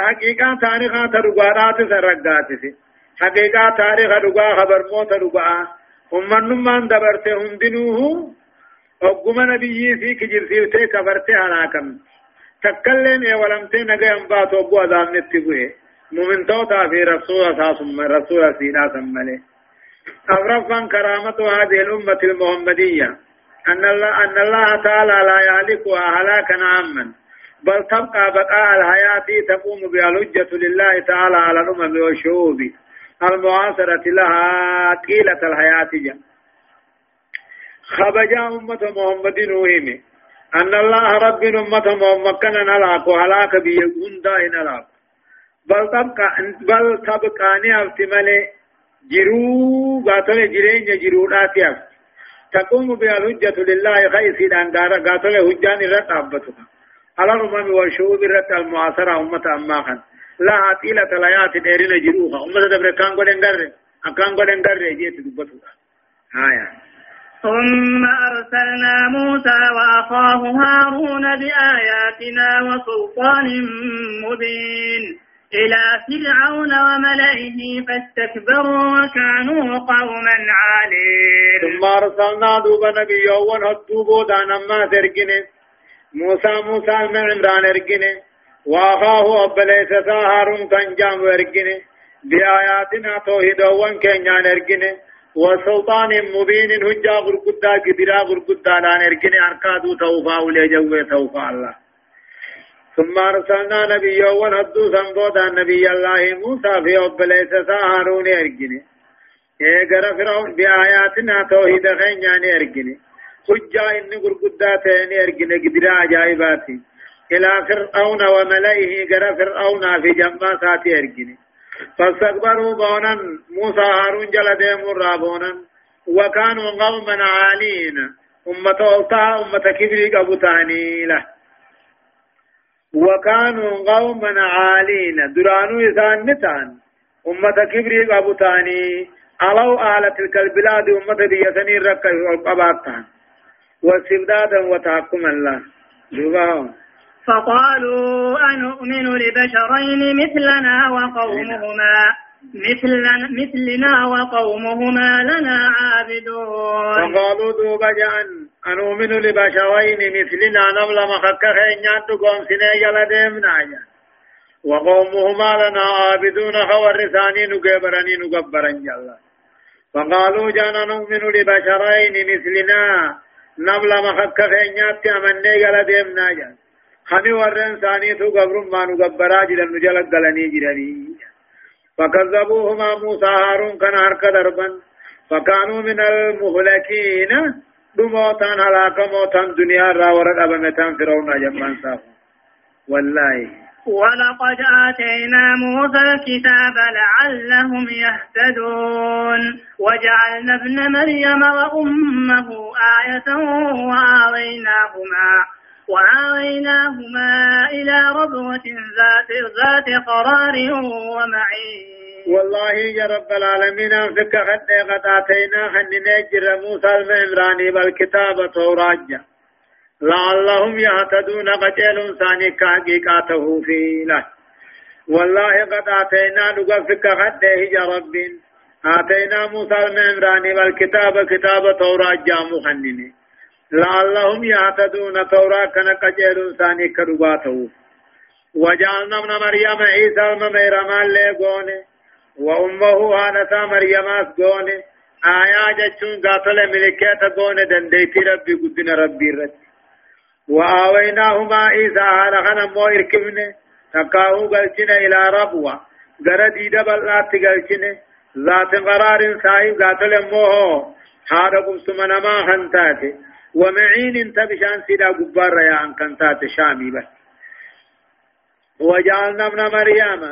حقيقة تاريخها ترقارات سرقات حقيقة تاريخ دقا خبر موت دقا ومن من دبرت هندنوه وقم نبي في كجر سيوتي كبرت هلاكم تكلم يا ولمتي نجا ينبات وقو أذان نتبوه مؤمن توتا في رسول ثم رسول سينا سمله أغرفا كرامة هذه الأمة المحمدية أن الله أن الله تعالى لا يهلكها هلاكا عاما بل تبقى بقاء الحياة تقوم بها الحجة لله تعالى على الأمم والشعوب المعاصرة لها طيلة الحياة جا خبجا أمة محمد نوهم أن الله رب أمة محمد كان نلاك وهلاك بيقون دائن نلاك. بل تبقى بل تبقى نعفتمالي جرو قاتل جرين جرو راتياف تقوم بها الحجة لله خيسي دانقارا قاتل حجان رت أبتها. على الأمم والشعوب رت المعاصرة أمة أماخا لا طيلة الحياة ديرنا جروها. أمة دبر كان قدن قرر أكان قدن قرر جيت دبتها. آية. ثم أرسلنا موسى وأخاه هارون بآياتنا وسلطان مبين إلى فرعون وملئه فاستكبروا وكانوا قوما عالين. ثم أرسلنا دوب نبي ونهدوبو دانا ما ترقنه موسى موسى من عمران ارقنه وأخاه أبليس هارون كان جام ارقنه بآياتنا وان كان ارقنه وسلطان مبين هجا غرقدا قدرا غرقدا لأن ارقنه أركادو توفا ولي توفا الله. ثم أرسلنا نبيا ونهدو سنبودا نبي الله موسى في أبليس هارون ارقنه اگر فرعون بآياتنا توحيد خينيان ارقنه حجة إني قرقدا تاني ارقنه قدرا عجائباتي إلى فرعون وملئه قرى فرعون في جنبا ارقنه فاستكبروا بونا موسى هارون جل ديمور رابونا وكانوا قوما عالين. أمة ألطاء أمة كبري قبو له وكانوا قوما عالين. درانو إسان نتان. أمة كبري قبو تاني. ألو آل تلك البلاد أمة ديسني ركا والقباتان واستبدادا وتحكم الله. جباهم فقالوا أنؤمن لبشرين مثلنا وقومهما مثلنا, مثلنا وقومهما لنا عابدون. فقالوا دوبا جان أنؤمن لبشرين مثلنا نملا مخكخ إنيان تقوم سنة ديمنا وقومهما لنا عابدون خور رساني نقبرني نقبرن جلا فقالوا جان نؤمن لبشرين مثلنا نملا مخكخ إنيان تأمني جلا خمي ورن ثاني تو قبر ما نقبرا جرن نجلق قلني جرني فكذبوهما موسى هارون كان هرك دربا فكانوا من المهلكين دموتان هلاك موتان دنيا را ورد أبمتان فرعون جمان صاف والله ولقد آتينا موسى الكتاب لعلهم يهتدون. وجعلنا ابن مريم وأمه آية وآويناهما وآويناهما إلى ربوة ذات ذات قرار ومعين. والله يا رب العالمين فك خد قد آتينا خن نجر موسى المعمراني بالكتاب توراجا لعلهم يهتدون قتل ثاني كحقيقاته في له. والله قد آتينا نقفك خد يا رب. آتينا موسى المعمراني بالكتاب كتاب توراجا مخنني. لعلهم يهتدون تورا كان قجيل ثاني كرباته وجعلنا ابن مريم عيسى المميرم اللي وأمه هانتا مريم أسقون آيا جتشون قاتل ملكيت قون دنديتي ربي قدنا ربي رد وآويناهما عيسى هانا خنا مو إركبن تقاهو قلشنا إلى ربوة. غردي دبل لا تقلشنا ذات قرار صاحب قاتل موه هذا قمت منما خنتاتي. ومعين انت بشان سيدا قبار يا ان كنتات شامي بس. وجعلنا ابن مريم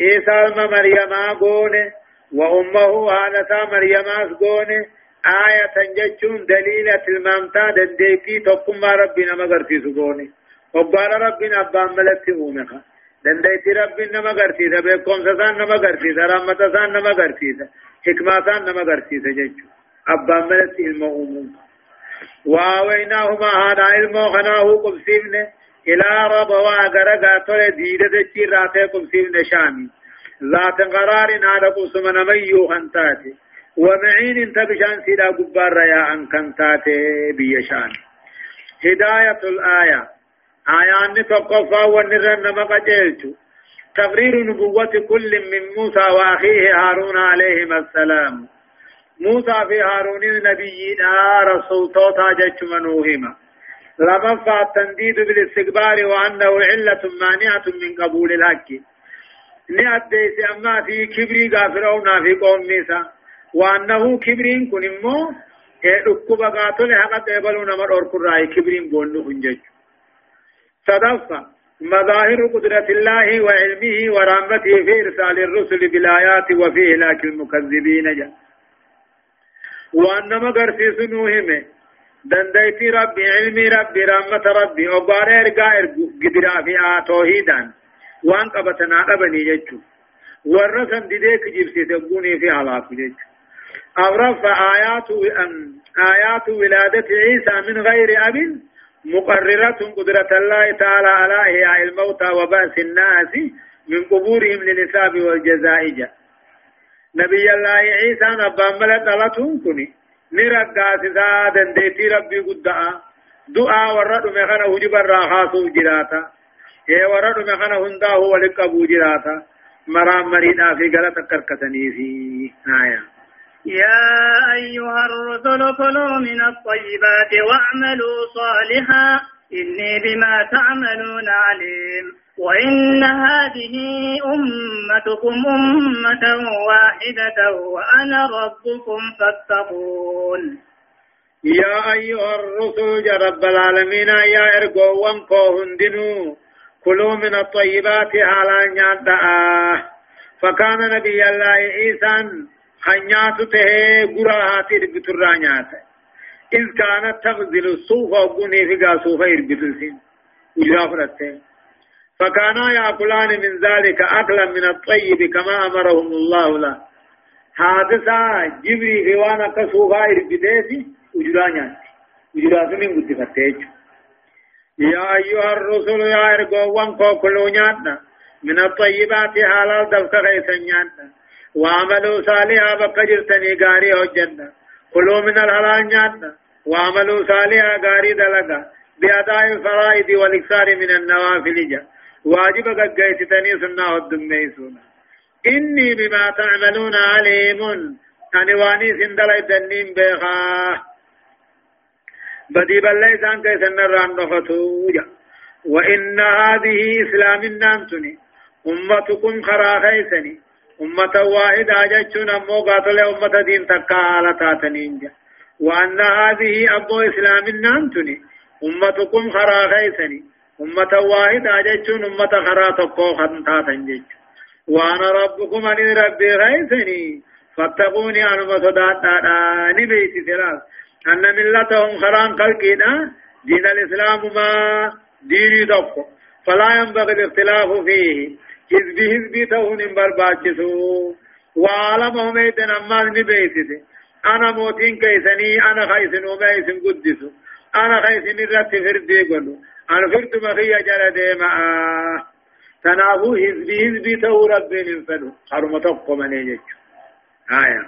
عيسى ابن مريم قونه وأمه هانتا مريم قونه آية جتشون دليلة المامتا دنديتي تقم ربنا مغرتي سقونه وقال ربنا أبان ملتي أومخا دنديتي ربنا مغرتي بيكم سسان نمغرتي رحمة سان نمغرتي حكمة سان نمغرتي جتشو أبان ملتي المؤمن. واويناهما هذا علم خناه قبسيبن إلى ربوا غرغا تول ديده دچي راته قبسيبن شامي. ذات قرار هذا قسم نميو خنتاتي. ومعين انت بشان سيدا قبار يا ان كنتاتي بيشان. هداية الآية. آيان تقفى ونرن مقجلت تقرير نبوة كل من موسى وأخيه هارون عليهما السلام. موسى في هارون نبينا رسول توتا جج منوهما لما التنديد بالاستكبار وأنه علة مانعة من قبول الحق نأديس أما في كبري غافرون في قوم ميسا وأنه كبرين كن إمو ركب قاتل حقا تقبلون أركو رأي كبرين بونو هنجج صدفة مظاهر قدرة الله وعلمه ورحمته في إرسال الرسل بالآيات وفي إهلاك المكذبين جاء وانما غرسيس نوهمه دنديتي ربي علمي ربي رحمة ربي وبار ارقا ارقو قدرا في توحيدا وان قبتنا قبني جيتشو ورسن ديديك جبسي تبوني في علاق جيتشو أورف آيات آيات ولادة عيسى من غير أب مقررة قدرة الله تعالى على إحياء الموتى وبأس الناس من قبورهم للحساب والجزاء جاء نبي الله عيسى نبا ملك غلطهم كني. نرقا سسا دنديتي ربي قدعا دعاء ورد مخنا هجب الراخاصو جراتا. اي ورد مخنا هنداه ولقبو جراتا. مرام مريدا في غلط كركتني في آية. يا أيها الرسل كلوا من الطيبات واعملوا صالحا. إني بما تعملون عليم. وإن هذه أمتكم أمة واحدة وأنا ربكم فاتقون. يا أيها الرسل يا رب العالمين يا إرقو وانكو هندنو. كلوا من الطيبات على نياتا فكان نبي الله عيسى حنيات ته قراها تربتر نياتا إذ كانت تغزل الصوف وقني في قاسوف إربتسين وجافرته فكانا يأكلان من ذلك أكلا من الطيب كما أمرهم الله له. حادثة جبري في وأنا كسوفا إربتسي وجرانيات وجرانيات من قد فتيج. يا أيها الرسل يا إرقوان كوكلو نياتنا. من الطيبات حلال دفك غيثا نياتنا. وعملوا صالحا بقجرتني غاري هجنا كلوا من الحلال نياتنا وعملوا صالحا غاري دلقا بأداء الفرائض والإكثار من النوافل جا. واجب قيتتني سنة الدميسون إني بما تعملون عليم. أني واني سندل الدنين بيخاه بدي بل إسان كيسن الران نفتوجا وإن هذه إسلام النانتني أمتكم خرا خيسني أمة واحدة جتشون أمو قاتل أمة دين تكالة تاتنينجا وأن هذه أبو إسلام النانتني أمتكم خرا خيسني أمة واحدة جتشون أمة خرا تقو خنتاتن جتش وأنا ربكم أني ربي خيسني فاتقوني أنا مصدات نبيتي ثلاث أن ملتهم خران خلقنا دين الإسلام ما ديني دفق فلا ينبغي الاختلاف فيه حزب حزبي تهون برباچسو وعالمهم ايدن أمال نبيتت أنا موتين كيسني أنا خيسن وما يسن قدسو أنا خيسن الرت فردي قلو أنا فرد مخي جل ديما تنافو حزبي حزبي تهو ربي ننفدو حرمتكم من يجج آية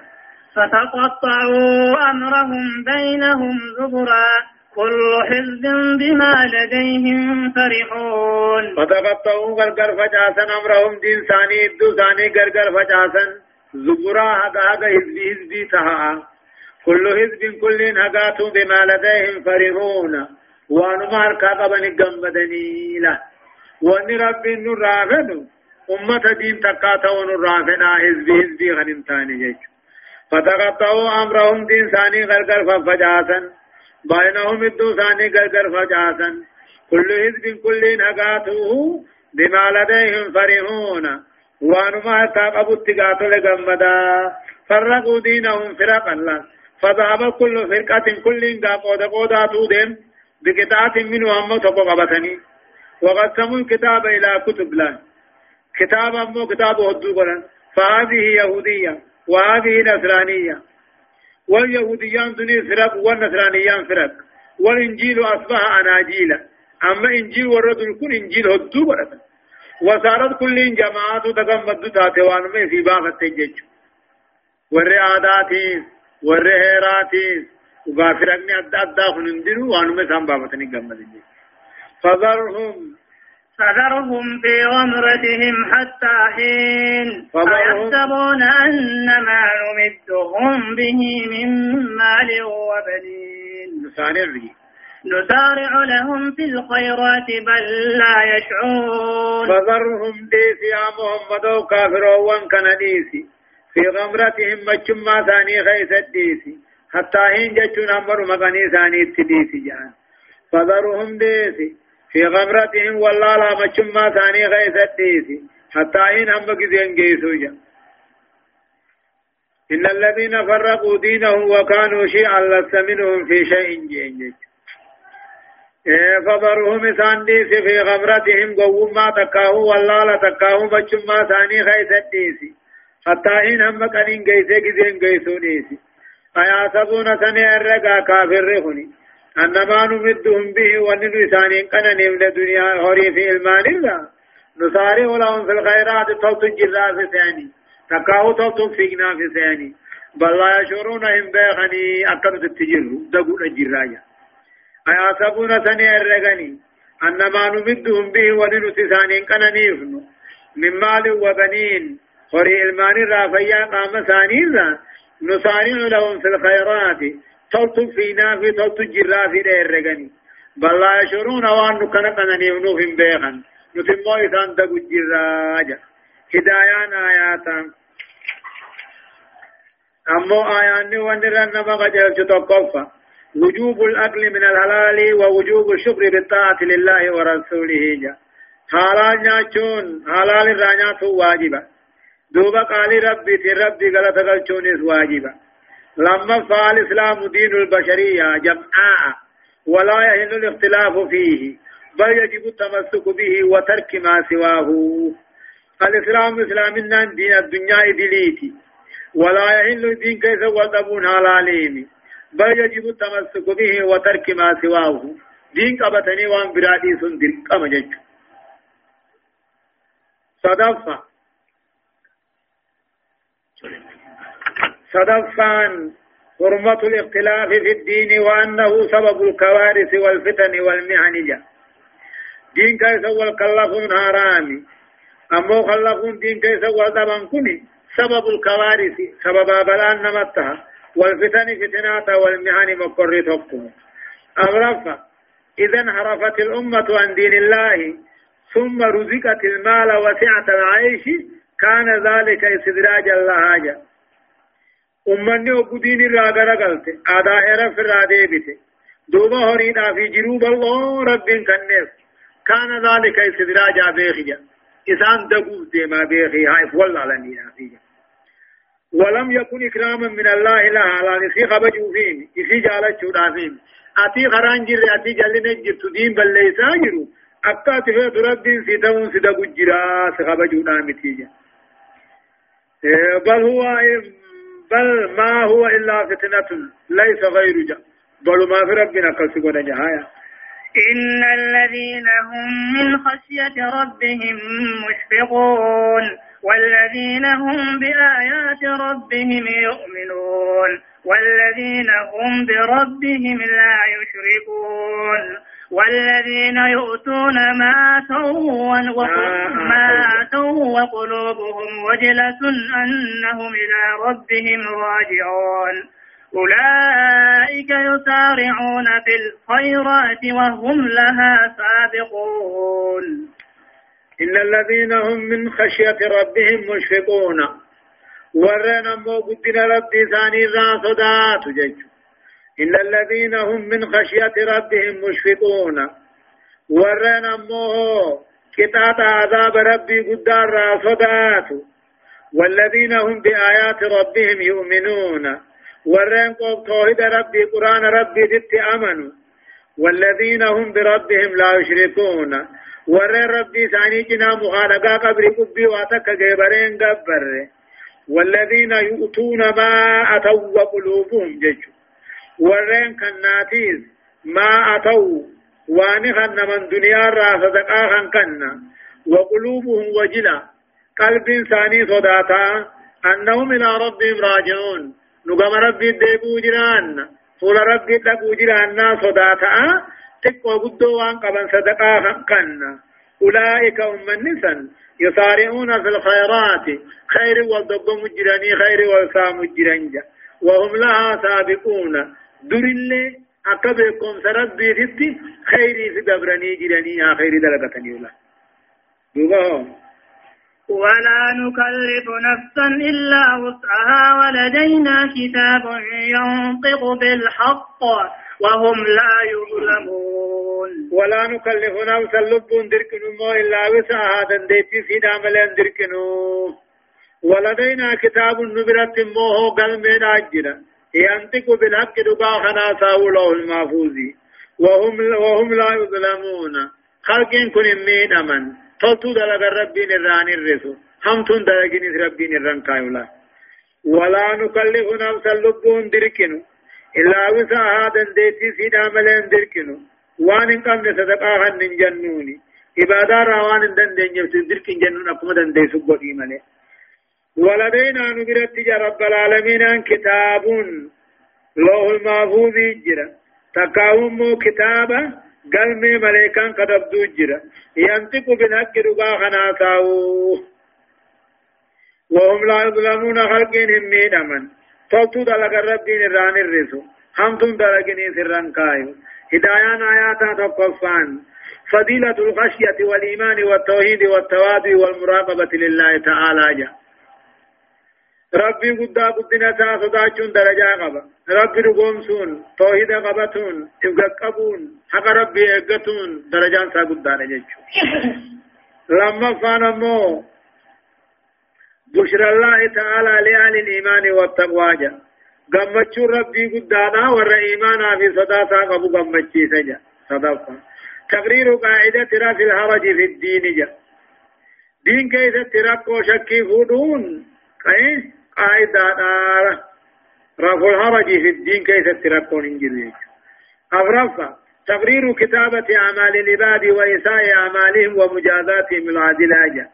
فتقطعوا أمرهم بينهم زبرا كل حزب بما لديهم فرحون. فتقطعوا غرغر فجاسا أمرهم دين ثاني دو ثاني غرغر فجاسا زبرا هذا هذا حزب حزب تها كل حزب كل هقاتوا بما لديهم فرحون. وانما هركا بني قمدني له وان ربي نرافن أمة دين تقاتا ونرافنا حزب حزب غنمتاني جيجو فتقطعوا أمرهم دين ثاني غرغر ففجاسا بينهم الدو ثاني غرغر فجاسا كل حزب كل نقاته بما لديهم فرحون وانما تاقبوا اتقاتوا لغمدا فرقوا دينهم فرقا لا فذهب كل فرقة كل قاقود قوداتو دين بقطعة منه أمو تقو وقسموا الكتاب إلى كتب لا كتاب أمو كتاب هدو فهذه يهودية وهذه نصرانية واليهوديان دني فرق والنصرانيان فرق. والإنجيل أصبح أناجيل. أما إنجيل ورد كل إنجيل هدو وصارت كل جماعات تقمد تاتوان من في باب التجج والرعاداتيس والرهيراتيس وغافرقني أدى أدى خنندروا وانو سام بابتني قمد فذرهم فذرهم في غمرتهم حتى حين أيحسبون أن ما نمدهم به من مال وبنين. نسارع لهم في الخيرات بل لا يشعرون. فذرهم ديسي يا محمد كافرون كنديسي في غمرتهم مجمع ثاني خيس الديسي حتى حين جتون أمر مغني ثاني التديسي جان. فذرهم ديسي. في غمرتهم والله لا مچما ثاني غيث الديسي حتى إن هم بكذين جيسوجا إن الذين فرقوا دينهم وكانوا شيعا لست منهم في شيء جينجج إيه فضرهم سانديس في غمرتهم قوم ما تكاهو والله لا تكاهو مچما ثاني غيث الديسي حتى إن هم كنين جيسي كذين جيسو ديسي. أياسبون سنة الرقا كافر رخني أنما نمدهم به وننو إسانين قنا نمد دنيا هوري في إلمان الله نسارع لهم في الخيرات توت الجرا في ثاني. تكاو توت فينا في ثاني. بل لا يشعرون هم بيغني أكدت التجر دقون الجرايا أياسبون ثاني الرغني أنما نمدهم به وننسي ثاني كان نيفن من مال وبنين. خري الماني رافيا قام ثاني نسارع لهم في الخيرات. توت فينا في توت الجرا في الرغني بل لا يشعرون وأن كان كان نيفنهم بيغن. نتمو إسان دقو الجراجة هدايان آياتا أمو آيان ونرن نما قجل تتوقف وجوب الأكل من الحلال ووجوب الشكر بالطاعة لله ورسوله. جا حلال ناچون حلال رانيات واجبا دوبا قال ربي تي ربي غلط غلچون واجبا لما فعل الإسلام دين البشرية جمعاء ولا يهل الاختلاف فيه بل يجب التمسك به وترك ما سواه. الإسلام إسلامنا دين الدنيا إدليتي ولا يحل الدين كيف وطبون حلالين بل يجب التمسك به وترك ما سواه. دين قبتني وان برادي سندر كما جج. صدفة. صدفان حرمة الاختلاف في الدين وأنه سبب الكوارث والفتن والمحن جاء دين كيس والكلفون هرامي أمو خلفون دين كيس والدبن كني سبب الكوارث سبب بلان نمتها والفتن فتنات والمهن مقر تقوم أغرف إذا انحرفت الأمة عن دين الله ثم رزقت المال وسعة العيش كان ذلك استدراجا لها أمني وقدين الراغر قلت آداء رف الرادي بيت دوبا هرينا في جروب الله رب كنف كان ذلك استدراجا بيخيا إسان دقوز ديما بيخي هاي فول على نينا فيها ولم يكن إكراما من الله لها على نسي خبجو فين إسي جالت شودا فين أتي خران جر أتي جلنا جرت دين بل ليس جرو أكا تفيد رب سيدون سيدقو جرا سخبجو نامتيجا بل هو بل ما هو إلا فتنة ليس غير بل ما في ربنا كسبنا جهايا. إن الذين هم من خشية ربهم مشفقون والذين هم بآيات ربهم يؤمنون والذين هم بربهم لا يشركون. والذين يؤتون ما أتوا آه. ما وقلوبهم وجلة أنهم إلى ربهم راجعون. أولئك يسارعون في الخيرات وهم لها سابقون. إن الذين هم من خشية ربهم مشفقون. ورنا مو قدنا ربي ثاني ذا صدات جيش إن الذين هم من خشية ربهم مشفقون. ورنا مو كتاب عذاب ربي قدار صدات والذين هم بآيات ربهم يؤمنون. ورين قوم توحيد ربي قرآن ربي دت أمنوا. والذين هم بربهم لا يشركون. ورين ربي ثاني جنا مخالقا قبر قبي واتك جبرين قبر. والذين يؤتون ما أتوا وقلوبهم ججو ورين كناتيز ما أتوا وانخن من دنيا را صدقا كنا وقلوبهم وجلا قلب ثاني صداتا أنهم إلى ربهم راجعون نقام ربي ديبو جران فول ربي دقو جران صداتا تقوى قدو وان قبن صدقا كن أولئك هم النسان يصارعون في الخيرات خير والضب مجراني خير والسام مجرانجا وهم لها سابقون در اللي أكبركم سربي فتي خيري في دبرني جراني آخر درجة يولا دوبهم ولا نكلف نفسا إلا وسعها ولدينا كتاب ينطق بالحق وهم لا يظلمون. ولا نكلف نفسا لب دركنو إلا وسعها دنديتي في دامل دركنو ولدينا كتاب نبرت موه قلمين أجرا ينطق بالحق دقا خناسا ولو المحفوظ وهم, وهم لا يظلمون خلقين كن مين أمن تلتو دلق ربين الران الرسو هم تون دلقين ربين الران كايولا ولا نكلف نفسا لبون دركنو إلا وسعها دنديتي سيدا ملين دركنو وان ان قمنا صدقاها ننجنوني عبادة روان دن دن يفتر درك جنون أقوم دن دي سبو إيمانه ولدينا نبرت جا رب العالمين كتاب لوح المحفوظ جرا تقاوم كتابا قلمي ملائكان قد أبدو جرا ينطق بالحق ربا خناساو وهم لا يظلمون خلقين ميدمن توتو دلق ربين الران الرسو. همتم دلقني سران كايو. هدايان آياتا تقفان. فضيلة الخشية والإيمان والتوحيد والتواضع والمراقبة لله تعالى جا. ربي قدا قدنا تا صداچون درجة قبا ربي رقومسون توحيد قبتون تبقبون حق ربي اقتون درجان سا قدا نجيچو لما فانمو بشر الله تعالى لأهل الإيمان والتقوى جا قمتشو ربي قدانا ور إيمانا في صداتا قبو قمتشي سجا صدفا تقرير قاعدة رفع الحرج في الدين جا دين كيف ترقو شكي فودون قاعدة قاعدة رفع الحرج في الدين كيف ترقو ننجل أفرفا تقرير كتابة أعمال العباد وإساء أعمالهم ومجازاتهم العادلة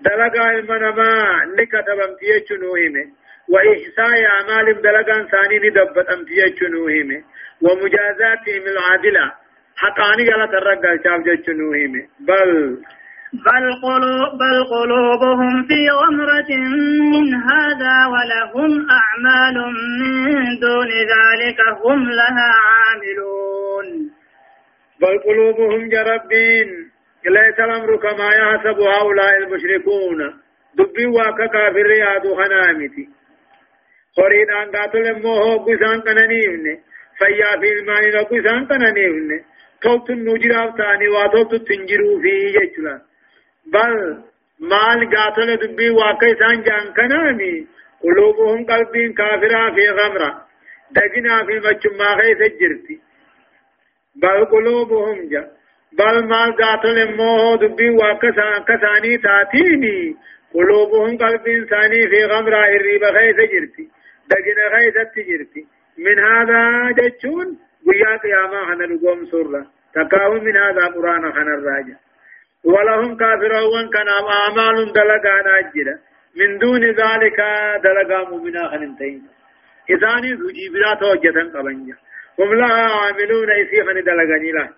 دلقا المنما نكتب امتيج نوهمه وإحساء أعمالهم دلقا ثاني ندبت امتيج نوهمه ومجازاتهم العادلة حقاني قال ترقى شاف جتشنوهم بل بل قلوب بل قلوبهم في غمرة من هذا ولهم أعمال من دون ذلك هم لها عاملون. بل قلوبهم جربين ليس الأمر كما يحسب هؤلاء المشركون. دبي واكا كافر رياض خنامتي. خريد أن قاتل موهو قسان كنانيفن فيا في المال قسان كنانيفن توت نجراف تاني واتوت تنجرو في يجلا بل مال قاتل دبي واقع سان جان كنامي قلوبهم قلبين كافرة في غمرة دجنا في مجمع غيث الجرتي بل قلوبهم جا بل مال قاتل موه دبي واقع كساني تاتيني قلوبهم قلبين ثاني في غمرة الريب غيث جرتي دجنا غيث التجرتي من هذا جتشون ويا قياما خنا نقوم سورة تكاو من هذا قرآن خنا الراجع ولهم كافرون كان أعمال دلقا ناجرة من دون ذلك دلقا مؤمنا خننتين. إذاني ذجي بلا توجة قبنجا. هم لها عاملون إسي خن دلقاني له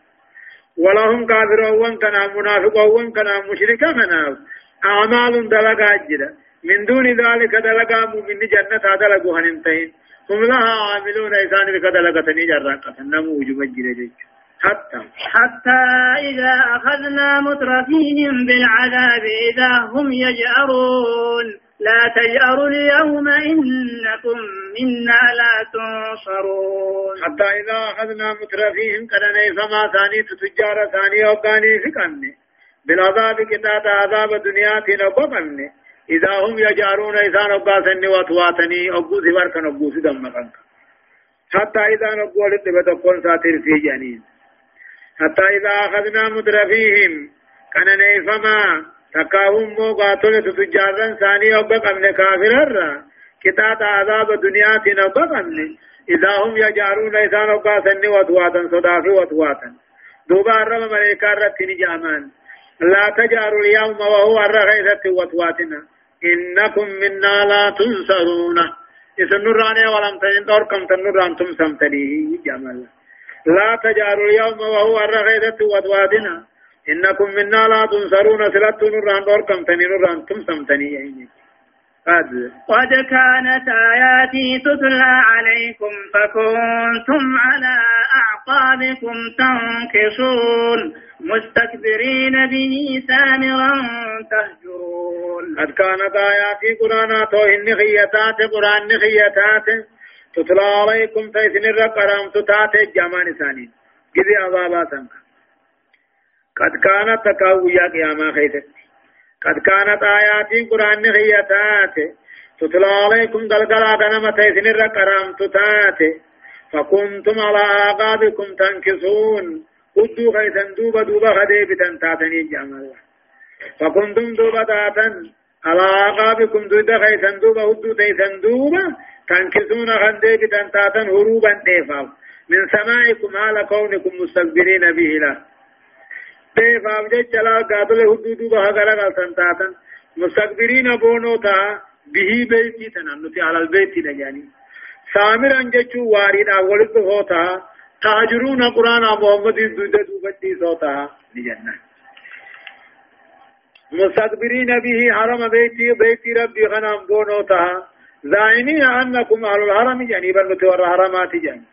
ولهم كافرون كان منافقون كان مشركا كان أعمال دلقا جرة من دون ذلك دلقا مؤمن جنة دلقوا خننتين. هم لها عاملون إسان بك دلقتني جراقة نمو وجب الجرى حتى. حتى إذا أخذنا مترفيهم بالعذاب إذا هم يجأرون. لا تجأروا اليوم إنكم منا لا تنصرون. حتى إذا أخذنا مترفيهم كان فما ثاني تتجار ثاني أوقاني فكني بالعذاب كتاب عذاب دنيا تنقبني إذا هم يجأرون إذا نباسني واتواتني أبوس وركن أبوس دمكن حتى إذا نقول تبتقون ساتر في جنين حتى إذا أخذنا مدرفيهم كان نيفما تكاهم مو قاتل تتجارا ثاني أبقى من كافر كتاب عذاب دنيا تنبقى إذا هم يجارون إذا نباسني واتواتا صدافي واتواتا. دوبا الرب ملائكة رتني جامان. لا تجاروا اليوم وهو الرغيثة واتواتنا. إنكم منا لا تنصرون. إذن نراني ولم تجن دور كم تنران تم سمتني جمال لا تجاروا اليوم وهو الرغيدة ودوادنا إنكم منا لا تنصرون. سلطة نران دور كم تنران تم سمتني قد كانت آياتي تتلى عليكم فكنتم على أعقابكم تنكصون مستكبرين به سامرا تهجرون. قد كانت آياتي قرآن توهن خيتات. قرآن خيتات. تتلى عليكم تيسن الرقرام تتات الجامان ثاني قذي عذاباتا قد كانت تكاويا قياما خيتت قد كانت آياتي قرآن خيتات تتلى عليكم دلقلا دنما تيسن الرقرام تتات فكنتم على آقابكم تنكسون. قدو خيسن دوبا دوبا خدي بتن تاتني جمال فكنتم دوبا تاتن على عقابكم دوبا خيسن دوبا هدو تيسن دوبا تنكسون خندي بتن تاتن هروبا ديفا من سمائكم على كونكم مستكبرين به له بيفاف جيش لا قابل حدود بها غلق سنتاتا مستكبرين بونو تا به بيتي تنانتي على البيت نجاني سامرا جيشو وارد أولد هوتا تاجرون قرآن محمد دودا دوبتي صوتا لجنة مستكبرين به حرم بيتي بيتي ربي غنام بونوتا زائنين أنكم أهل الحرم جانبا نتور حرمات جانب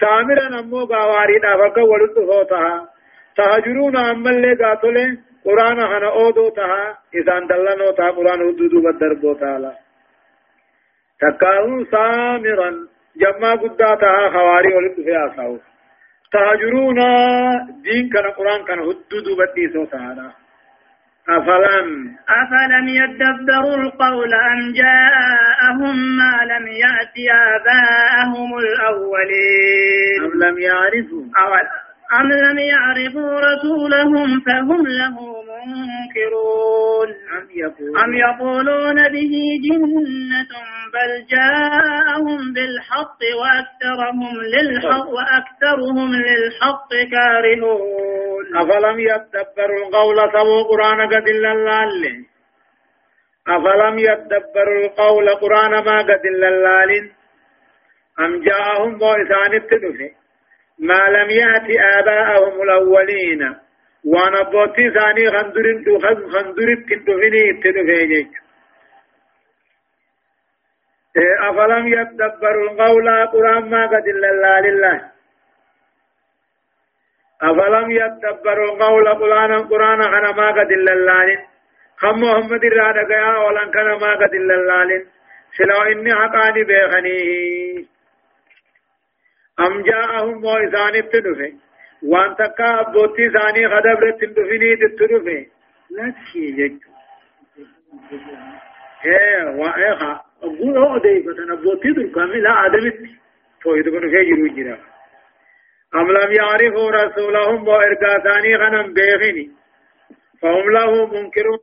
سامرا أمو باواري دافق ولد صوتا تهجرون أما اللي قاتل قرآن هنا أودو تها إذا دلنو تها قرآن حدودو بدربو تها تكاهو سامرا جمع قداتها خواري ولد في آساو. تهجرون دين كان قرآن كان حدودو بديسو تها أفلم؟ أفلم يدبروا القول أم جاءهم ما لم يأت آباءهم الأولين؟ أم لم يعرفوا؟ أم لم يعرفوا رسولهم فهم له منكرون أم يقولون, أم يقولون به جنة بل جاءهم بالحق وأكثرهم للحق وأكثرهم للحق كارهون. أفلم يدبروا القول سووا قرآن قد اللال أفلم يدبروا القول قرآن ما قد اللال أم جاءهم بوئسان التدفئ ما لم يأت آباءهم الأولين. وأنا بوتي ثاني خندرين تو خندرين تندفني تدفيجك إيه، أفلم يتدبروا القول قرآن ما قد إلا لله. أفلم يتدبروا القول قرآن قرآن أنا ما قد إلا الله خم محمد الرادة قيا ولن كان ما قد إلا الله سلو إني حقاني بيخنيه أم جاءهم موئسان التنفه وان تكا أبوتي ثاني غدب رتندفني تتنفه لا تشي جك إيه وايخا أقول هو ديفة أبوتي دركامي لا آدمت تويد كن في جرو جرا أم لم يعرفوا رسولهم وإرقا ثاني غنم بيغني فهم له منكرون